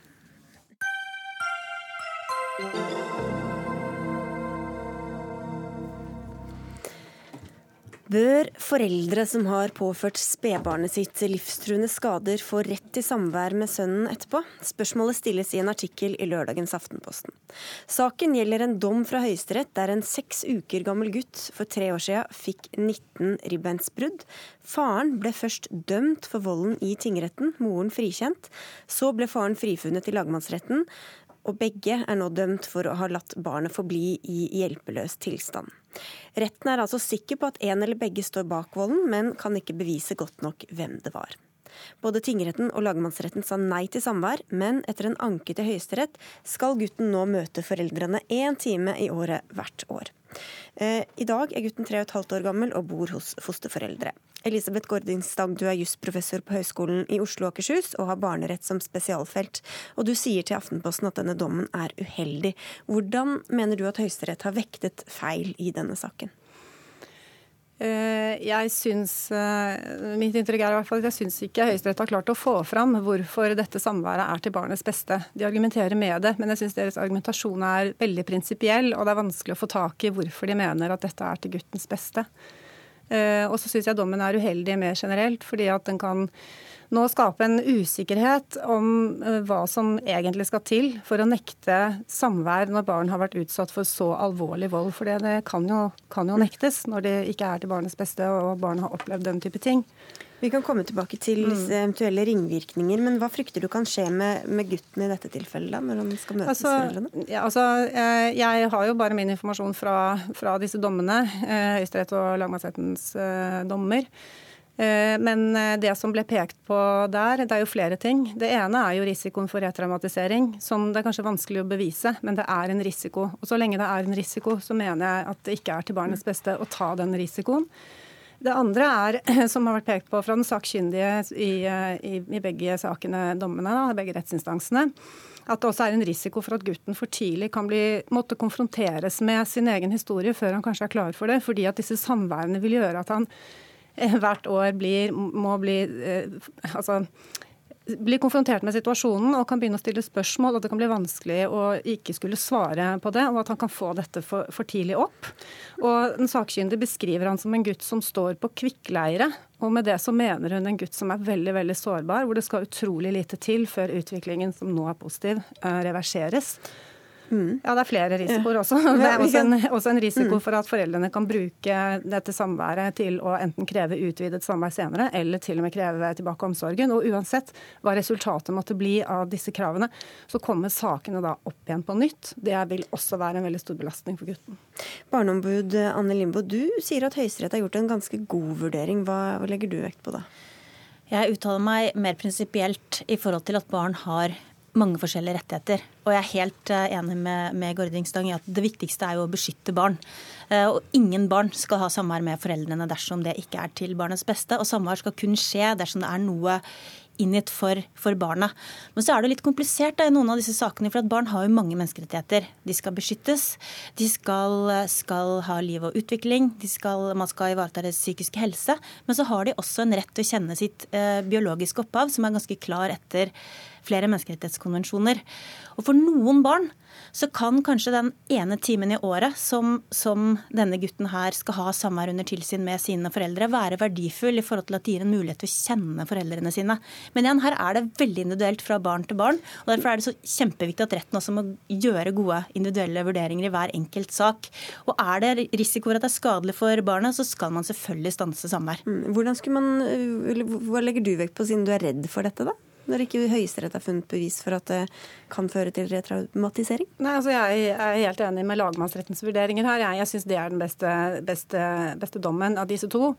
Bør foreldre som har påført spedbarnet sitt livstruende skader, få rett til samvær med sønnen etterpå? Spørsmålet stilles i en artikkel i lørdagens Aftenposten. Saken gjelder en dom fra Høyesterett der en seks uker gammel gutt for tre år siden fikk 19 ribbeinsbrudd. Faren ble først dømt for volden i tingretten, moren frikjent. Så ble faren frifunnet i lagmannsretten, og begge er nå dømt for å ha latt barnet forbli i hjelpeløs tilstand. Retten er altså sikker på at en eller begge står bak volden, men kan ikke bevise godt nok hvem det var. Både tingretten og lagmannsretten sa nei til samvær, men etter en anke til Høyesterett skal gutten nå møte foreldrene én time i året hvert år. Eh, I dag er gutten tre og et halvt år gammel og bor hos fosterforeldre. Elisabeth Gordin Stang, du er jusprofessor på Høgskolen i Oslo og Akershus og har barnerett som spesialfelt. Og du sier til Aftenposten at denne dommen er uheldig. Hvordan mener du at Høyesterett har vektet feil i denne saken? Eh, jeg syns, eh, Mitt inntrykk er i hvert fall at jeg syns ikke Høyesterett har klart å få fram hvorfor dette samværet er til barnets beste. De argumenterer med det, men jeg syns deres argumentasjon er veldig prinsipiell, og det er vanskelig å få tak i hvorfor de mener at dette er til guttens beste. Eh, og så syns jeg dommen er uheldig mer generelt, fordi at den kan nå skape en usikkerhet om eh, hva som egentlig skal til for å nekte samvær når barn har vært utsatt for så alvorlig vold. For det kan jo, kan jo nektes når det ikke er til barnets beste og barnet har opplevd den type ting. Vi kan komme tilbake til mm. disse eventuelle ringvirkninger, men hva frykter du kan skje med, med gutten i dette tilfellet, da, når han skal møte altså, foreldrene? Ja, altså, jeg har jo bare min informasjon fra, fra disse dommene, eh, Høyesterett og lagmannsrettens eh, dommer. Men det som ble pekt på der, det er jo flere ting. Det ene er jo risikoen for retraumatisering, som det er kanskje vanskelig å bevise, men det er en risiko. Og så lenge det er en risiko, så mener jeg at det ikke er til barnets beste å ta den risikoen. Det andre er, som har vært pekt på fra den sakkyndige i, i, i begge sakene, dommene, da, begge rettsinstansene, at det også er en risiko for at gutten for tidlig kan bli, måtte konfronteres med sin egen historie før han kanskje er klar for det, fordi at disse samværene vil gjøre at han hvert år blir, må bli altså, blir konfrontert med situasjonen og kan begynne å stille spørsmål, og det kan bli vanskelig å ikke skulle svare på det, og at han kan få dette for, for tidlig opp. Og Den sakkyndige beskriver han som en gutt som står på kvikkleire. Og med det så mener hun en gutt som er veldig veldig sårbar, hvor det skal utrolig lite til før utviklingen, som nå er positiv, eh, reverseres. Mm. Ja, det er flere risikoer også. Det er også en, også en risiko mm. for at foreldrene kan bruke dette samværet til å enten kreve utvidet samvær senere, eller til og med kreve tilbake omsorgen. Og uansett hva resultatet måtte bli av disse kravene, så kommer sakene da opp igjen på nytt. Det vil også være en veldig stor belastning for gutten. Barneombud Anne Limbo, du sier at Høyesterett har gjort en ganske god vurdering. Hva, hva legger du vekt på da? Jeg uttaler meg mer prinsipielt i forhold til at barn har mange forskjellige rettigheter. Og jeg er helt eh, enig med, med Gording Stang i at det viktigste er jo å beskytte barn. Eh, og ingen barn skal ha samvær med foreldrene dersom det ikke er til barnets beste. Og samvær skal kun skje dersom det er noe inngitt for, for barna. Men så er det litt komplisert da, i noen av disse sakene, for at barn har jo mange menneskerettigheter. De skal beskyttes, de skal, skal ha liv og utvikling, skal, man skal ivareta deres psykiske helse. Men så har de også en rett til å kjenne sitt eh, biologiske opphav, som er ganske klar etter flere menneskerettighetskonvensjoner. Og for noen barn så kan kanskje den ene timen i året som, som, denne gutten her skal ha samvær under tilsyn med sine foreldre, være verdifull i forhold til at det gir en mulighet til å kjenne foreldrene sine. Men igjen, her er det veldig individuelt fra barn til barn. og Derfor er det så kjempeviktig at retten også må gjøre gode individuelle vurderinger i hver enkelt sak. Og er det risiko for at det er skadelig for barnet, så skal man selvfølgelig stanse samvær. Mm, hvordan skulle man, Hva legger du vekt på siden du er redd for dette, da? Når ikke Høyesterett har funnet bevis for at det kan føre til retraumatisering? Nei, altså Jeg er helt enig med lagmannsrettens vurderinger her. Jeg, jeg syns det er den beste, beste, beste, dommen av disse to.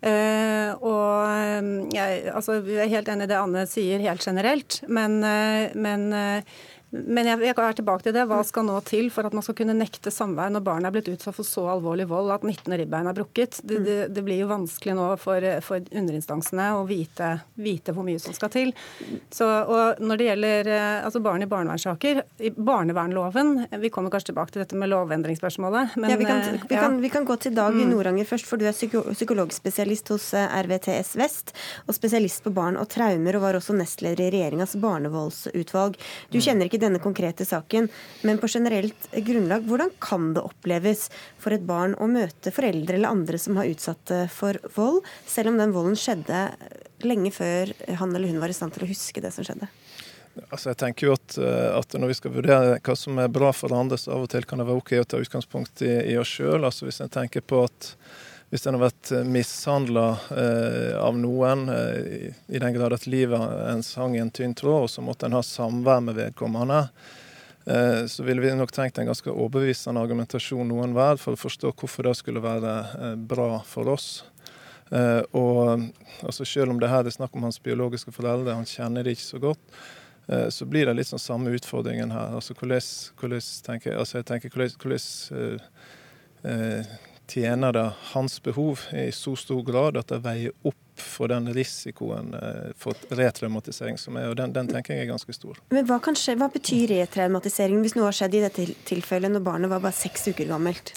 Uh, og jeg, altså, er helt enig i det Anne sier helt generelt, men, uh, men uh, men jeg, jeg er tilbake til det. Hva skal nå til for at man skal kunne nekte samvær når barnet er blitt utsatt for så alvorlig vold at 19. ribbein er brukket? Det, det, det, blir jo vanskelig nå for, for underinstansene å vite, vite, hvor mye som skal til. Så, og når det gjelder eh, altså barn i barnevernssaker, i barnevernloven Vi kommer kanskje tilbake til dette med lovendringsspørsmålet. Men, ja, vi, kan, eh, vi, ja. kan, vi, kan, gå til Dag i mm. Noranger først, for du er psykologspesialist hos eh, RVTS Vest og spesialist på barn og traumer, og var også nestleder i regjeringas barnevoldsutvalg. Du mm. kjenner ikke denne konkrete saken, men på generelt grunnlag, hvordan kan det oppleves for et barn å møte foreldre eller andre som har utsatt for vold, selv om den volden skjedde lenge før han eller hun var i stand til å huske det som skjedde? Altså jeg tenker jo at, eh, at, Når vi skal vurdere hva som er bra for andre, så av og til kan det være OK å ta utgangspunkt i, i oss sjøl. Altså hvis en tenker på at hvis en har vært mishandla eh, av noen, eh, i, den grad at livet ens hang i en tynn tråd, og så måtte en ha samvær med vedkommende, eh, så ville vi nok trengt en ganske overbevisende argumentasjon noen hver for å forstå hvorfor det skulle være eh, bra for oss. Eh, og altså Selv om det her er snakk om hans biologiske foreldre, han kjenner det ikke så godt, eh, så blir det litt sånn samme utfordringen her. Altså hvordan, tenker, altså jeg tenker hvordan, hvordan eh, tjener det hans behov i så stor grad at det veier opp for den risikoen eh, for retraumatisering som er, og den, den, tenker jeg er ganske stor. Men Hva, skje, hva betyr retraumatisering hvis noe har skjedd i dette tilfellet når barnet var bare seks uker gammelt?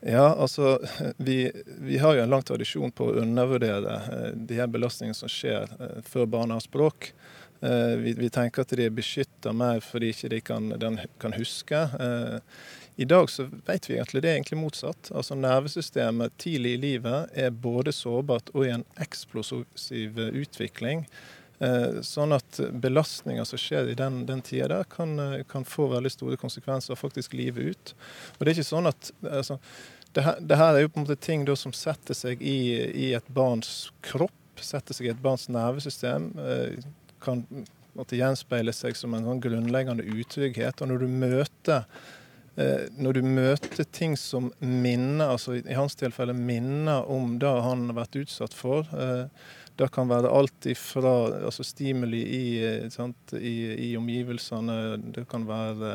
Ja, altså vi, vi, har jo en lang tradisjon på å undervurdere eh, de her belastningene som skjer eh, før barnet har språk. Vi, vi, tenker at de er beskytta mer fordi ikke de kan, kan huske. I dag så vet vi egentlig det er egentlig motsatt. Altså Nervesystemet tidlig i livet er både sårbart og i en eksplosiv utvikling. Eh, sånn at belastninger som skjer i den, den tida der, kan, eh, kan, få veldig store konsekvenser faktisk livet ut. Og det er ikke sånn at altså, det, her, det, her, er jo på en måte ting da, som setter seg i, i, et barns kropp, setter seg i et barns nervesystem. Eh, kan måtte gjenspeile seg som en sånn grunnleggende utrygghet. Og når du møter når du møter ting som minner, altså i hans tilfelle minner om det han har vært utsatt for eh, Det kan være alt ifra altså stimuli i, eh, sant, i, i omgivelsene, det kan være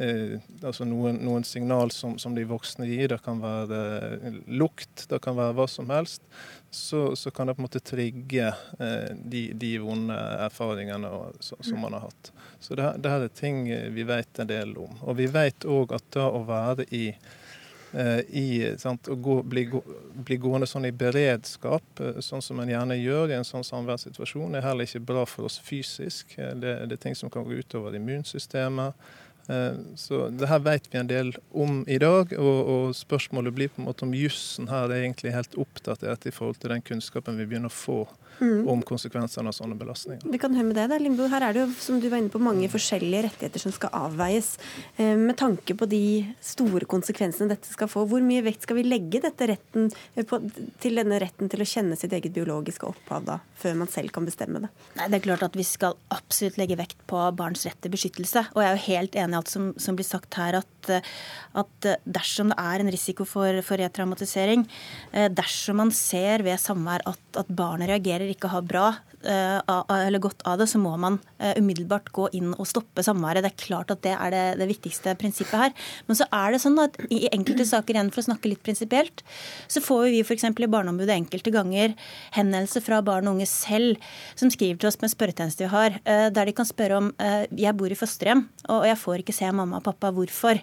eh, altså noen, noen signal som, som, de voksne gir. Det kan være lukt, det kan være hva som helst så, så, kan det på en måte trigge eh, de, de, vonde erfaringene og, så, som man har hatt. Så det, det her er ting vi vet en del om. Og vi vet òg at det å være i eh, i sant, å gå, bli, bli, gående sånn i beredskap, eh, sånn som en gjerne gjør i en sånn samværssituasjon, er heller ikke bra for oss fysisk. Det, det er ting som kan gå utover immunsystemet. Så det her vet vi en del om i dag, og, og spørsmålet blir på en måte om jussen her er egentlig helt oppdatert i forhold til den kunnskapen vi begynner å få mm. om konsekvensene av sånne belastninger. Vi kan høre med det da, Limbo. Her er det jo som du var inne på, mange forskjellige rettigheter som skal avveies. Eh, med tanke på de store konsekvensene dette skal få, hvor mye vekt skal vi legge retten, eh, på, til denne retten til å kjenne sitt eget biologiske opphav da, før man selv kan bestemme det? Nei, det er klart at Vi skal absolutt legge vekt på barns rett til beskyttelse. Og jeg er jo helt enig alt som, som blir sagt her, at, at, dersom det er en risiko for, for retraumatisering, eh, dersom man ser ved samvær at, at barnet reagerer ikke har bra eh, godt av det, så må man eh, umiddelbart gå inn og stoppe samværet. Det er klart at det er det, det, viktigste prinsippet her. Men så er det sånn at i enkelte saker igjen, for å snakke litt prinsipielt, så får vi f.eks. i Barneombudet enkelte ganger henvendelser fra barn og unge selv som skriver til oss med spørretjeneste vi har, eh, der de kan spørre om jeg bor i fosterhjem og jeg får ikke se mamma og pappa, hvorfor?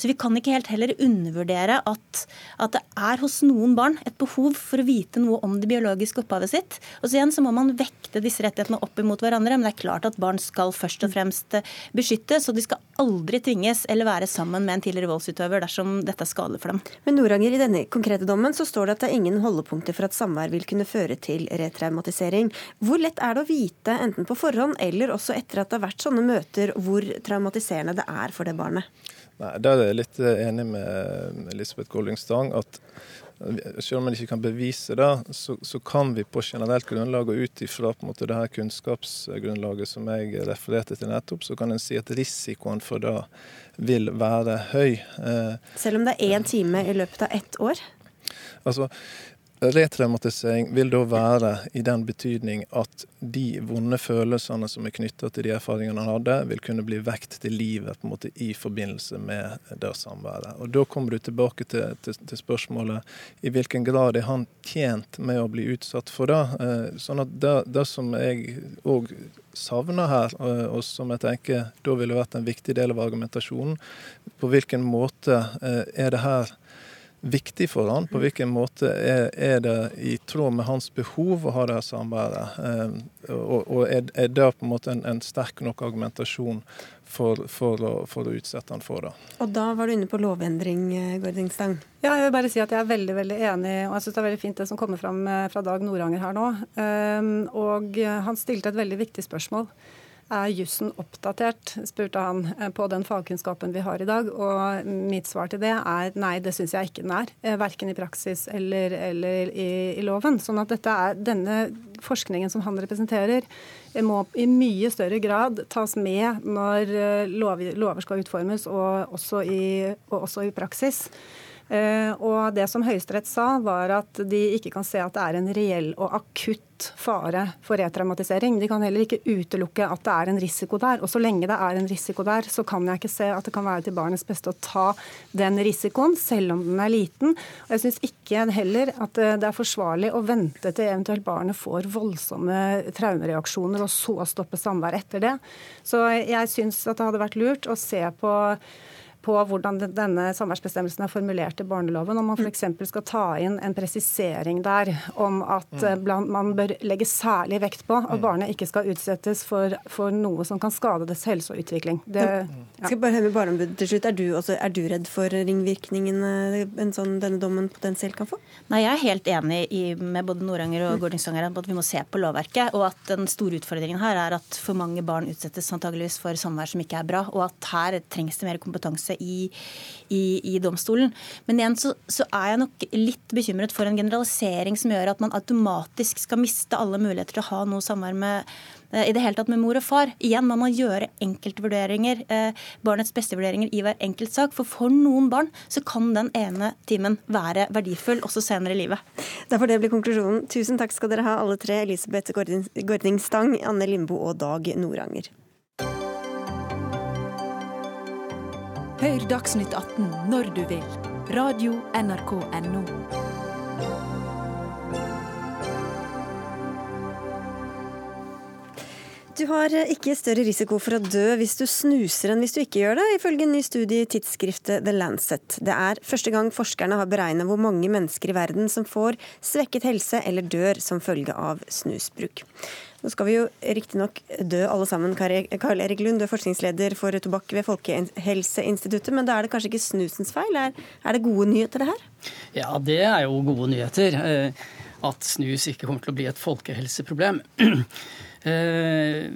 Så vi kan ikke helt heller undervurdere at, at, det er hos noen barn et behov for å vite noe om det biologiske opphavet sitt. Og så igjen så må man vekte disse rettighetene opp imot hverandre. Men det er klart at barn skal først og fremst eh, beskyttes, og de skal aldri tvinges eller være sammen med en tidligere voldsutøver dersom dette er skadelig for dem. Men Noranger, i denne konkrete dommen så står det at det er ingen holdepunkter for at samvær vil kunne føre til retraumatisering. Hvor lett er det å vite, enten på forhånd eller også etter at det har vært sånne møter, hvor traumatiserende det er for det barnet? Nei, Der er jeg litt eh, enig med Elisabeth Golding Stang. at selv om man ikke kan bevise det, så, så, kan vi på generelt grunnlag og ut ifra det her kunnskapsgrunnlaget som jeg refererte til nettopp, så kan en si at risikoen for det vil være høy. Eh, Selv om det er én time i løpet av ett år? Altså, Retraumatisering vil da være i den betydning at de vonde følelsene som er knytta til de erfaringene han hadde, vil kunne bli vekt til livet på en måte i forbindelse med det samværet. Og Da kommer du tilbake til, til, til, spørsmålet i hvilken grad er han tjent med å bli utsatt for det. Eh, sånn at det, det som jeg òg savner her, eh, og som jeg tenker da ville vært en viktig del av argumentasjonen, på hvilken måte eh, er det her viktig for han? På hvilken måte er, er, det i tråd med hans behov å ha det samværet? Eh, og, og er, er, det på en måte en, en sterk nok argumentasjon for, for, å, for, å, utsette han for det? Og da var du inne på lovendring, eh, Gordingstang. Ja, jeg vil bare si at jeg er veldig veldig enig, og jeg syns det er veldig fint det som kommer fram eh, fra Dag Noranger her nå. Um, og han stilte et veldig viktig spørsmål. Er jussen oppdatert, spurte han, eh, på den fagkunnskapen vi har i dag. Og mitt svar til det er nei, det syns jeg ikke den er. Eh, verken i praksis eller, eller i, i, loven. Sånn at er, denne forskningen som han representerer, eh, må i mye større grad tas med når lover, lover skal utformes, og også i, og også i praksis. Eh, og det som Høyesterett sa, var at de ikke kan se at det er en reell og akutt fare for retraumatisering. De kan heller ikke utelukke at det er en risiko der. Og så lenge det er en risiko der, så kan jeg ikke se at det kan være til barnets beste å ta den risikoen, selv om den er liten. Og jeg syns ikke heller at det er forsvarlig å vente til eventuelt barnet får voldsomme traumereaksjoner, og så stoppe samværet etter det. Så jeg syns at det hadde vært lurt å se på på hvordan denne samværsbestemmelsen er formulert i barneloven. Om man f.eks. skal ta inn en presisering der om at mm. eh, man bør legge særlig vekt på at mm. barnet ikke skal utsettes for, for noe som kan skade dets helse og utvikling. Det, ja. Skal bare høre med Barneombudet til slutt. Er du, også, er du, redd for ringvirkningene en sånn, denne dommen potensielt kan få? Nei, Jeg er helt enig i, med både Noranger og mm. Gårdingsanger på at vi må se på lovverket. Og at den store utfordringen her er at for mange barn utsettes antageligvis for samvær som ikke er bra. Og at her trengs det mer kompetanse avgjørelse i, i, i domstolen. Men igjen så, så, er jeg nok litt bekymret for en generalisering som gjør at man automatisk skal miste alle muligheter til å ha noe samvær med eh, i det hele tatt med mor og far. Igjen må man gjøre enkeltvurderinger, eh, barnets beste-vurderinger i hver enkelt sak. For for noen barn så kan den ene timen være verdifull også senere i livet. Derfor det blir konklusjonen. Tusen takk skal dere ha alle tre. Elisabeth Gording Stang, Anne Limbo og Dag Noranger. Hør Dagsnytt 18 når du vil. Radio NRK Radio.nrk.no. Du har ikke større risiko for å dø hvis du snuser enn hvis du ikke gjør det, ifølge en ny studie i tidsskriftet The Lancet. Det er første gang forskerne har beregna hvor mange mennesker i verden som får svekket helse eller dør som følge av snusbruk. Nå skal vi jo riktignok dø alle sammen, Karl Erik Lund, du er forskningsleder for tobakk ved Folkehelseinstituttet, men da er det kanskje ikke snusens feil? Er, det gode nyheter, det her? Ja, det er jo gode nyheter. Eh, at snus ikke kommer til å bli et folkehelseproblem. Eh,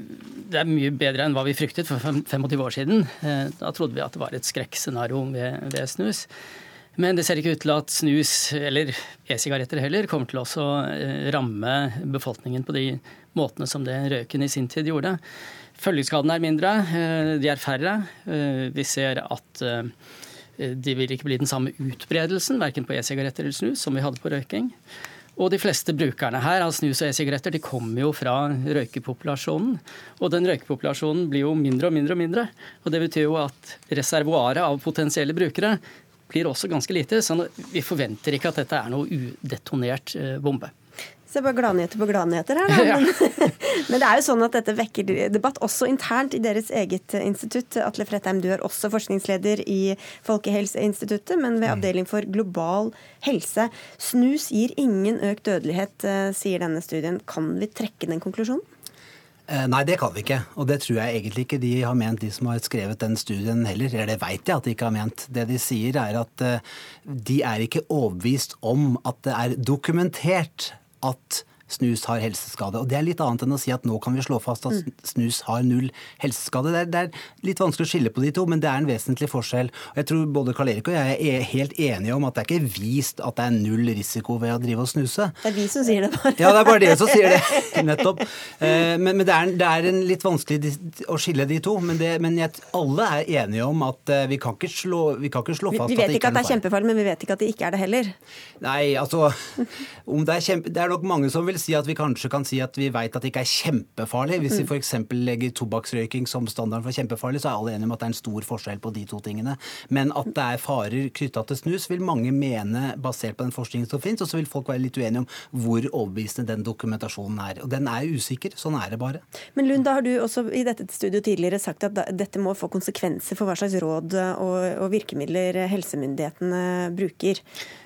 det er mye bedre enn hva vi fryktet for 25 år siden. Eh, da trodde vi at det var et skrekkscenario ved, ved snus. Men det ser ikke ut til at snus, eller e-sigaretter heller, kommer til å ramme befolkningen på de måtene som det røyken i sin tid gjorde. Følgeskadene er mindre, de er færre. Vi ser at de vil ikke bli den samme utbredelsen, verken på e-sigaretter eller snus, som vi hadde på røyking. Og de fleste brukerne her av snus og e-sigaretter de kommer jo fra røykepopulasjonen. Og den røykepopulasjonen blir jo mindre og mindre og mindre. Og det betyr jo at reservoaret av potensielle brukere blir også ganske lite. Så vi forventer ikke at dette er noe udetonert eh, bombe. Så det er bare gladnyheter på gladnyheter her, da. Ja. Men, men, det er jo sånn at dette vekker debatt, også internt i deres eget institutt. Atle Fredheim, du er også forskningsleder i Folkehelseinstituttet, men ved mm. avdeling for global helse. Snus gir ingen økt dødelighet, eh, sier denne studien. Kan vi trekke den konklusjonen? Eh, nei, det kan vi ikke. Og det tror jeg egentlig ikke de har ment, de som har skrevet den studien heller. Eller det veit jeg at de ikke har ment. Det de sier er at eh, de er ikke overbevist om at det er dokumentert at snus har helseskade. Og Det er litt annet enn å si at nå kan vi slå fast at snus har null helseskade. Det er, det er litt vanskelig å skille på de to, men det er en vesentlig forskjell. Og jeg tror både Karl Erik og jeg er helt enige om at det er ikke vist at det er null risiko ved å drive og snuse. Det er vi som sier det, bare. Ja, det er bare dere som sier det. Nettopp. Eh, men, men det, er, det, er, en litt vanskelig å skille de to. Men, det, men jeg, alle er enige om at eh, vi kan ikke slå, vi kan ikke slå fast vi, vi vet ikke at det er kjempefarlig, men vi vet ikke at det ikke er det heller. Nei, altså om det, er kjempe, det er nok mange som vil si at vi kanskje kan si at vi veit at det ikke er kjempefarlig. Hvis vi mm. f.eks. legger tobakksrøyking som standard for kjempefarlig, så er alle enige om at det er en stor forskjell på de to tingene. Men at det er farer knytta til snus, vil mange mene basert på den forskningen som finnes. Og så vil folk være litt uenige om hvor overbevisende den dokumentasjonen er. Og den er usikker. Sånn er det bare. Men Lund, da har du også i dette studioet tidligere sagt at dette må få konsekvenser for hva slags råd og, og virkemidler helsemyndighetene bruker.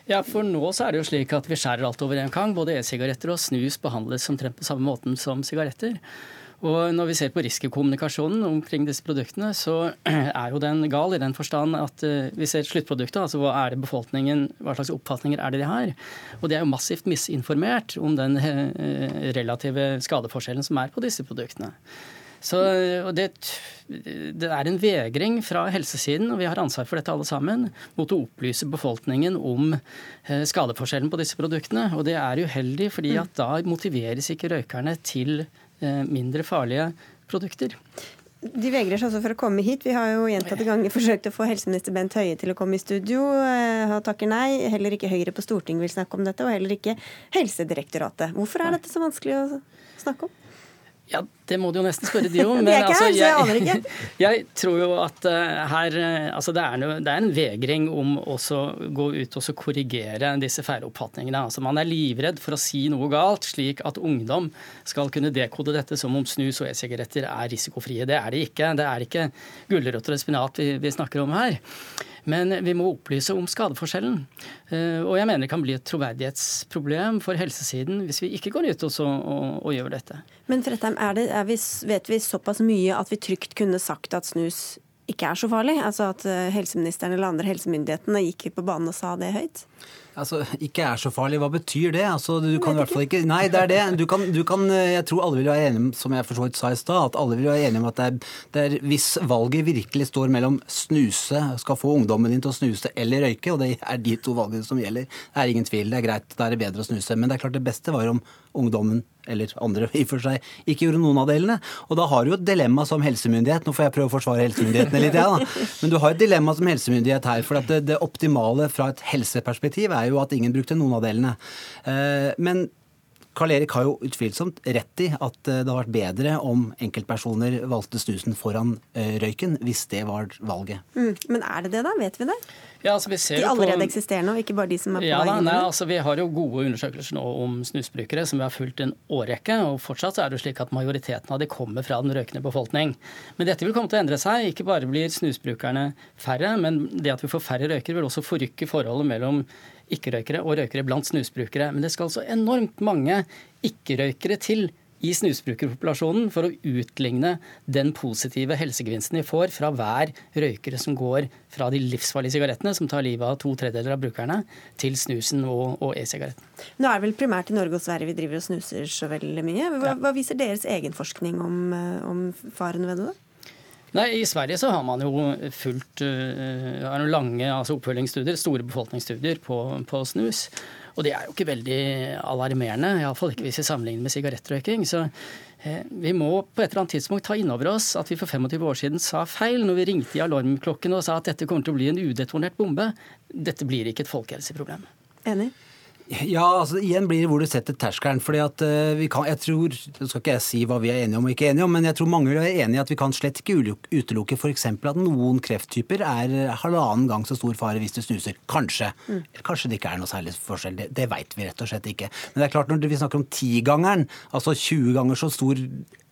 Ja, for nå så er det jo slik at vi skjærer alt over en kang. Både e-sigaretter og snus behandles omtrent på samme måten som sigaretter. Og når vi ser på risikokommunikasjonen omkring disse produktene, så er jo den gal i den forstand at eh, vi ser sluttproduktet, altså hva er det befolkningen, hva slags oppfatninger er det de har. Og de er jo massivt misinformert om den eh, relative skadeforskjellen som er på disse produktene. Så det, det, er en vegring fra helsesiden, og vi har ansvar for dette alle sammen, mot å opplyse befolkningen om eh, skadeforskjellen på disse produktene. Og det er uheldig, fordi at da motiveres ikke røykerne til eh, mindre farlige produkter. De vegrer seg også for å komme hit. Vi har jo gjentatte ganger forsøkt å få helseminister Bent Høie til å komme i studio. Eh, han takker nei. Heller ikke Høyre på Stortinget vil snakke om dette, og heller ikke Helsedirektoratet. Hvorfor er dette så vanskelig å snakke om? Ja, det må du jo nesten spørre de om. Men jeg, altså, jeg, jeg, tror jo at uh, her uh, Altså det er, noe, det er en vegring om å gå ut og korrigere disse feiloppfatningene. Altså man er livredd for å si noe galt, slik at ungdom skal kunne dekode dette som om snus og e-sigaretter er risikofrie. Det er det ikke. Det er ikke gulrøtter og spinat vi, vi snakker om her. Men vi må opplyse om skadeforskjellen. Eh, og jeg mener det kan bli et troverdighetsproblem for helsesiden hvis vi ikke går ut og, og, og gjør dette. Men Frettheim, er det, vi, vet vi såpass mye at vi trygt kunne sagt at snus ikke er så farlig? Altså at eh, helseministeren eller andre helsemyndighetene gikk på banen og sa det høyt? Altså, Ikke er så farlig, hva betyr det? Altså, du kan i hvert fall ikke Nei, det er det. Du kan, du kan, jeg tror alle vil være enige om, som jeg for så vidt sa i stad, at alle vil være enige om at det er, det er, hvis valget virkelig står mellom snuse, skal få ungdommen din til å snuse eller røyke, og det er de to valgene som gjelder, det er ingen tvil. Det er greit, da er det bedre å snuse. Men det er klart det beste var om ungdommen eller andre i og for seg, ikke gjorde noen av delene. Og da har du jo et dilemma som helsemyndighet. Nå får jeg prøve å forsvare helsemyndighetene litt, ja, da. Men du har et dilemma som helsemyndighet her. For det, det, optimale fra et helseperspektiv er jo at ingen brukte noen av delene. Eh, men Karl Erik har jo utvilsomt rett i at eh, det har vært bedre om enkeltpersoner valgte snusen foran eh, røyken, hvis det var valget. Mm, men er det det, da? Vet vi det? Ja, altså de allerede på... eksisterende, og ikke bare de som er på ja, vei inn? Altså, vi har jo gode undersøkelser nå om snusbrukere som vi har fulgt en årrekke. og Fortsatt er det slik at majoriteten av de kommer fra den røykende befolkning. Men dette vil komme til å endre seg. Ikke bare blir snusbrukerne færre, men det at vi får færre røykere, vil også forrykke forholdet mellom ikke-røykere og røykere blant snusbrukere. Men det skal altså enormt mange ikke-røykere til i snusbrukerpopulasjonen for å utligne den positive helsegevinsten de får fra hver røykere som går fra de livsfarlige sigarettene, som tar livet av to tredjedeler av brukerne, til snusen og, og e-sigaretten. Nå er det vel primært i Norge og Sverige vi driver og snuser så veldig mye. Hva, hva viser deres egen forskning om, eh, om faren ved det? Nei, I Sverige så har man jo fulgt uh, lange altså oppfølgingsstudier, store befolkningsstudier på, på snus. Og det er jo ikke veldig alarmerende, iallfall ikke hvis vi sammenligner med sigarettrøyking. Så eh, vi må på et eller annet tidspunkt ta inn over oss at vi for 25 år siden sa feil når vi ringte i alarmklokkene og sa at dette kommer til å bli en udetonert bombe. Dette blir ikke et folkehelseproblem. Enig? Ja, altså igjen blir det hvor du setter terskelen. fordi at uh, vi kan, jeg tror, Nå skal ikke jeg si hva vi er enige om og ikke enige om, men jeg tror mange er enige i at vi kan slett ikke utelukke f.eks. at noen krefttyper er eh, halvannen gang så stor fare hvis du snuser. Kanskje. Mm. Kanskje det ikke er noe særlig forskjell. Det, det veit vi rett og slett ikke. Men det er klart når vi snakker om tigangeren, altså 20 ganger så stor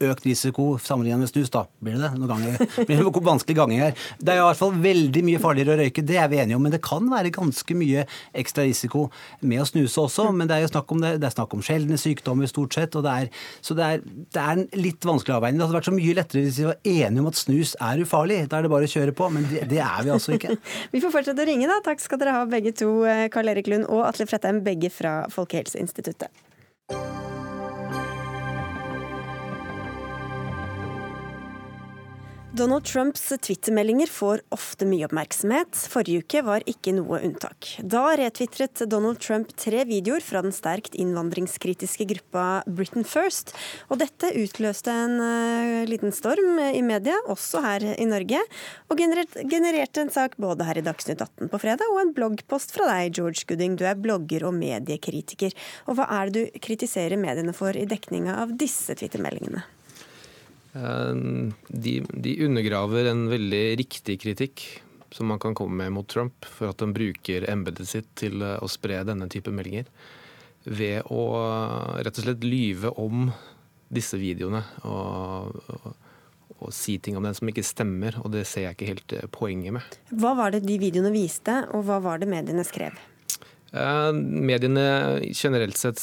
økt risiko sammenlignet med snus, da blir det? Noen ganger blir det vanskelig gange her. Det er i hvert fall veldig mye farligere å røyke, det er vi enige om. Men det kan være ganske mye ekstra risiko med å snuse også. Men det er jo snakk om, det, det er snakk om sjeldne sykdommer stort sett. det er, Så det er, det er en litt vanskelig avveining. Det hadde vært så mye lettere hvis vi var enige om at snus er ufarlig. Da er det bare å kjøre på. Men det, det er vi altså ikke. vi får fortsette å ringe, da. Takk skal dere ha begge to, eh, Karl Erik Lund og Atle Fretheim, begge fra Folkehelseinstituttet. Donald Trumps twittermeldinger får ofte mye oppmerksomhet. Forrige uke var ikke noe unntak. Da retvitret Donald Trump tre videoer fra den sterkt innvandringskritiske gruppa Britain First. Og dette utløste en uh, liten storm i media, også her i Norge. Og genererte, en sak både her i Dagsnytt 18 på fredag og en bloggpost fra deg, George Gooding. Du er blogger og mediekritiker. Og hva er det du kritiserer mediene for i dekninga av disse twittermeldingene? Eh, de, de, undergraver en veldig riktig kritikk som man kan komme med mot Trump, for at han bruker embetet sitt til eh, å spre denne type meldinger. Ved å rett og slett lyve om disse videoene og, og, og si ting om den som ikke stemmer, og det ser jeg ikke helt eh, poenget med. Hva var det de videoene viste, og hva var det mediene skrev? mediene generelt sett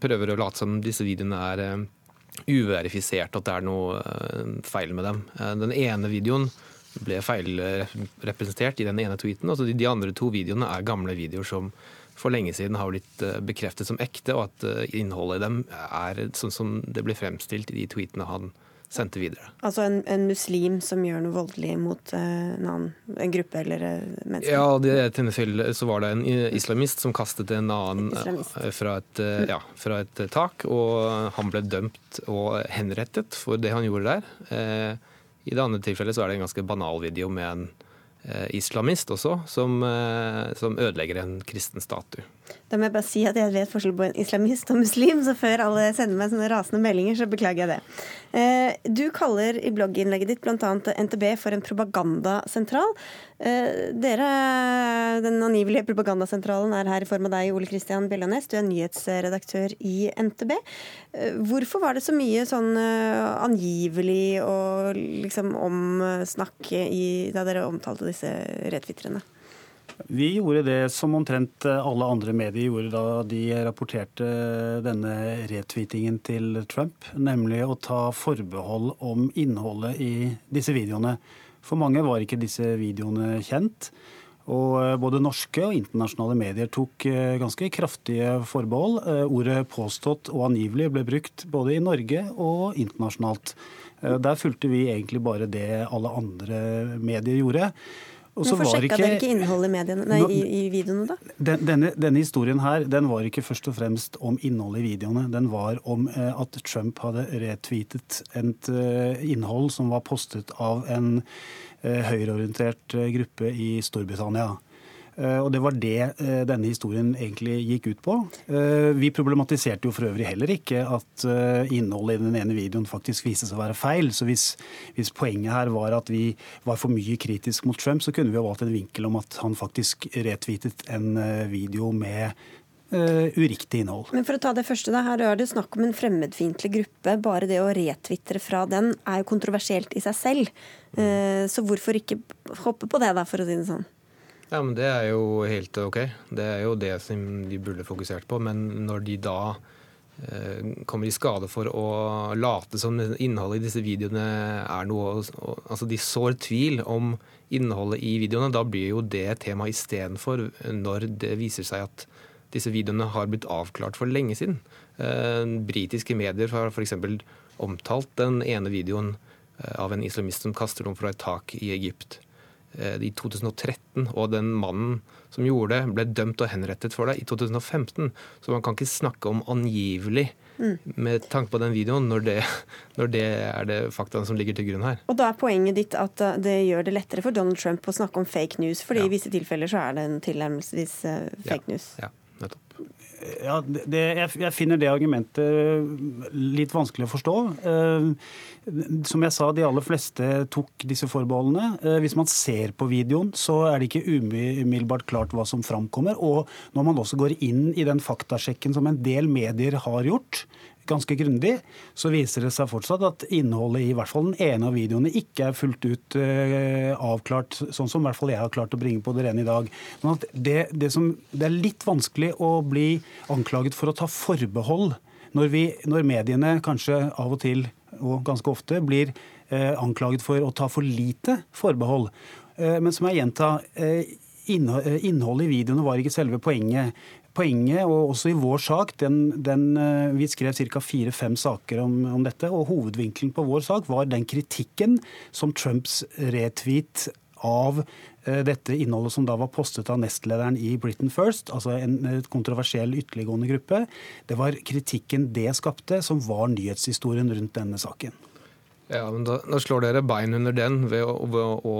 prøver å late som disse videoene er uverifisert at det er noe eh, feil med dem. Eh, den ene videoen ble feilrepresentert i den ene tweeten. Altså de andre to videoene er gamle videoer som for lenge siden har blitt eh, bekreftet som ekte, og at innholdet i dem er sånn som det ble fremstilt i de tweetene han sendte videre. Altså en, en, muslim som gjør noe voldelig mot uh, en annen en gruppe eller uh, mennesker? Ja, i det tilfellet så var det en islamist som kastet en annen uh, fra, et, ja, fra, et, tak, og han ble dømt og henrettet for det han gjorde der. I det andre tilfellet så er det en ganske banal video med en islamist også, som, som ødelegger en kristen statue. Da må jeg bare si at jeg vet forskjell på en islamist og muslim, så før alle sender meg sånne rasende meldinger, så beklager jeg det. Eh, du kaller i blogginnlegget ditt bl.a. NTB for en propagandasentral. Eh, dere, Den angivelige propagandasentralen er her i form av deg, Ole Kristian Bjellanes. Du er nyhetsredaktør i NTB. Eh, hvorfor var det så mye sånn angivelig og liksom omsnakk da dere omtalte disse retvitrene? Vi gjorde det som omtrent alle andre medier gjorde da de rapporterte denne retweetingen til Trump, nemlig å ta forbehold om innholdet i disse videoene. For mange var ikke disse videoene kjent. Og både norske og internasjonale medier tok eh, ganske kraftige forbehold. Eh, ordet 'påstått' og 'angivelig' ble brukt både i Norge og internasjonalt. Eh, der fulgte vi egentlig bare det alle andre medier gjorde. Hvorfor sjekka ikke, dere ikke innholdet i, mediene, nei, i, i videoene, da? Den, denne, denne, historien her, den var ikke først og fremst om innholdet i videoene. Den var om eh, at Trump hadde retweetet et eh, innhold som var postet av en eh, høyreorientert eh, gruppe i Storbritannia. Eh, og det var det eh, denne historien egentlig gikk ut på. Eh, vi problematiserte jo for øvrig heller ikke at innholdet i den ene videoen faktisk viste seg å være feil. Så hvis, hvis poenget her var at vi var for mye kritisk mot Trump, så kunne vi ha valgt en vinkel om at han faktisk retweetet en video med Uh, uriktig innhold. Men for å ta det første da, Her er det snakk om en fremmedfiendtlig gruppe. Bare det å retvitre fra den er jo kontroversielt i seg selv. Uh, så hvorfor ikke hoppe på det, da, for å si det sånn? Ja, men Det er jo helt OK. Det er jo det som de burde fokusert på. Men når de da eh, kommer i skade for å late som innholdet i disse videoene er noe Altså de sår tvil om innholdet i videoene, da blir jo det et tema istedenfor når det viser seg at disse videoene har blitt avklart for lenge siden. Eh, britiske medier har f.eks. omtalt den ene videoen eh, av en islamist som kaster noen fra et tak i Egypt. Eh, i 2013, og den mannen som gjorde det, ble dømt og henrettet for det i 2015. Så man kan ikke snakke om angivelig mm. med tanke på den videoen, når det, når det er det faktaene som ligger til grunn her. Og da er poenget ditt at eh, det gjør det lettere for Donald Trump å snakke om fake news, fordi ja. i visse tilfeller så er det en tilnærmelsesvis uh, fake ja. news. Ja. Ja, det, jeg, finner det argumentet litt vanskelig å forstå. Uh, som jeg sa, de aller fleste tok disse forbeholdene. Eh, hvis man ser på videoen, så er det ikke umiddelbart klart hva som framkommer. Og når man også går inn i den faktasjekken som en del medier har gjort, ganske grundig, så viser det seg fortsatt at innholdet i hvert fall den ene av videoene ikke er fullt ut uh, avklart, sånn som i hvert fall jeg har klart å bringe på det rene i dag. Men det, det, som, det, er litt vanskelig å bli anklaget for å ta forbehold når, vi, når mediene kanskje av og til og ganske ofte blir eh, anklaget for å ta for lite forbehold. Eh, men som jeg gjenta, eh, innholdet i videoene var ikke selve poenget. Poenget, og også i vår sak, den, den, vi skrev ca. fire-fem saker om, om, dette, og hovedvinkelen på vår sak var den kritikken som Trumps retweet av dette innholdet som da var postet av nestlederen i Britain First, altså en kontroversiell ytterliggående gruppe. Det var kritikken det skapte, som var nyhetshistorien rundt denne saken. Ja, men da, da, slår dere bein under den ved å, ved å,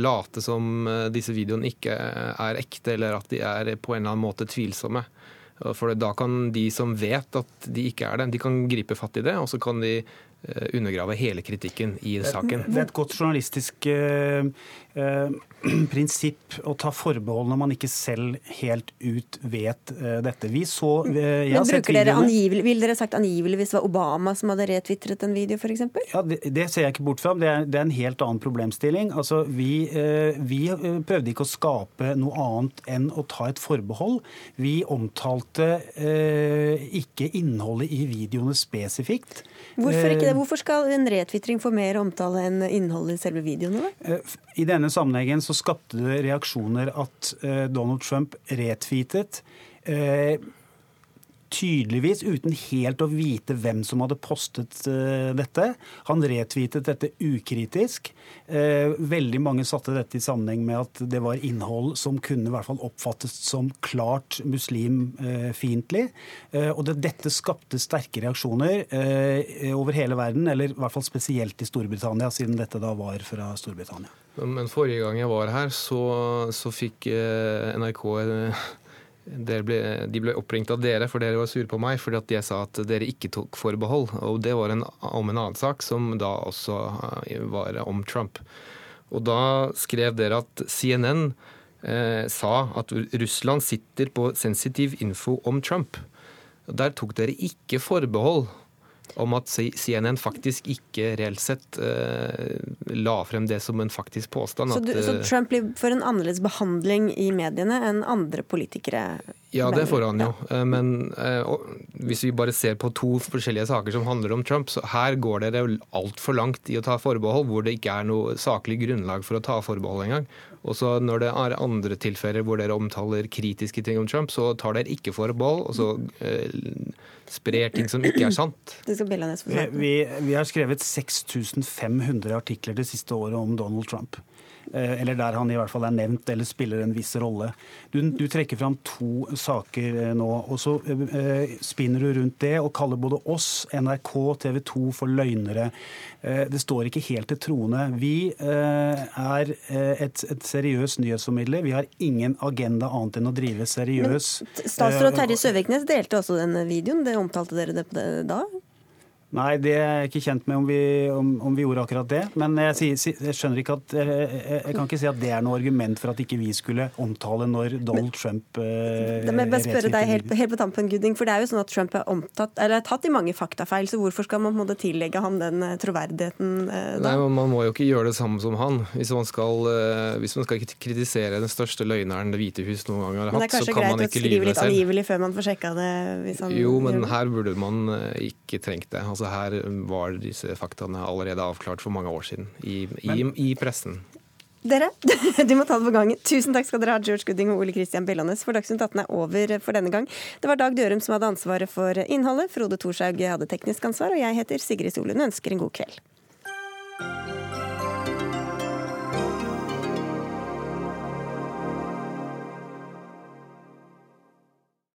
late som eh, disse videoene ikke er ekte, eller at de er på en eller annen måte tvilsomme. For da kan de som vet at de ikke er det, de kan gripe fatt i det, og så kan de Eh, undergrave hele kritikken i saken. Det er et godt journalistisk eh, eh, prinsipp å ta forbehold når man ikke selv helt ut vet eh, dette. Vi så eh, Men bruker dere angivelig, vil dere sagt angivelig hvis det var Obama som hadde retvitret en video, f.eks.? Ja, det, det, ser jeg ikke bort fra. Det er, det er en helt annen problemstilling. Altså, vi, eh, vi, prøvde ikke å skape noe annet enn å ta et forbehold. Vi omtalte ikke innholdet i videoene spesifikt. Hvorfor ikke det? Eh, Hvorfor skal en retvitring få mer omtale enn innholdet i selve videoene? Eh, I denne sammenhengen så skapte det reaksjoner at eh, Donald Trump retweetet tydeligvis uten helt å vite hvem som hadde postet uh, dette. Han retweetet dette ukritisk. Uh, veldig mange satte dette i sammenheng med at det var innhold som kunne i hvert fall oppfattes som klart muslimfiendtlig. Uh, og det, dette skapte sterke reaksjoner over hele verden, eller i hvert fall spesielt i Storbritannia, siden dette da var fra Storbritannia. Men forrige gang jeg var her, så, så fikk NRK ble, de ble oppringt av dere, for dere var sure på meg fordi at jeg sa at dere ikke tok forbehold. Og det var en, om en annen sak, som da også eh, var om Trump. Og da skrev dere at CNN eh, sa at Russland sitter på sensitiv info om Trump. Der tok dere ikke forbehold om at CNN faktisk ikke reelt sett uh, la frem det som en faktisk påstand. Så, du, at, så Trump blir for en annerledes behandling i mediene enn andre politikere? Ja, det får han jo. Ja. Men uh, hvis vi bare ser på to forskjellige saker som handler om Trump, så her går dere altfor langt i å ta forbehold, hvor det ikke er noe saklig grunnlag for å ta forbehold engang. Og så når det er andre tilfeller hvor dere omtaler kritiske ting om Trump, så tar dere ikke forbehold, og så uh, sprer ting som ikke er sant. Vi, vi, vi har skrevet 6500 artikler det siste året om Donald Trump. Eh, eller der han i hvert fall er nevnt eller spiller en viss rolle. Du, du trekker fram to saker eh, nå, og så eh, spinner du rundt det og kaller både oss, NRK, TV 2 for løgnere. Eh, det står ikke helt til troende. Vi eh, er et, et seriøst nyhetsformidler. Vi har ingen agenda annet enn å drive seriøs Statsråd Terje Søviknes delte også den videoen. Det omtalte dere det da? Nei, det er jeg ikke kjent med om vi, om, om vi gjorde akkurat det. Men jeg, sier, jeg, skjønner ikke at jeg, jeg, kan ikke si at det er noe argument for at ikke vi skulle omtale når Donald men, Trump eh, Da må jeg bare spørre deg helt, helt, på tampen, Gudding. For det er jo sånn at Trump er, omtatt, er tatt i mange faktafeil, så hvorfor skal man på en måte tillegge ham den eh, troverdigheten eh, da? Nei, Man må jo ikke gjøre det samme som han. Hvis man skal, eh, hvis man skal kritisere den største løgneren Det hvite hus noen gang har hatt, så kan man ikke lyve selv. Men det er kanskje greit å skrive litt angivelig før man får sjekka det? jo, men her burde man eh, ikke trengt det. Altså, Altså Her var disse faktaene allerede avklart for mange år siden i, i, i pressen. Dere, du må ta det på gangen. Tusen takk skal dere ha, George Gooding og Ole Christian Bellanes, for Dagsnytt 18 er over for denne gang. Det var Dag Dørum som hadde ansvaret for innholdet, Frode Thorshaug hadde teknisk ansvar, og jeg heter Sigrid Solund og ønsker en god kveld.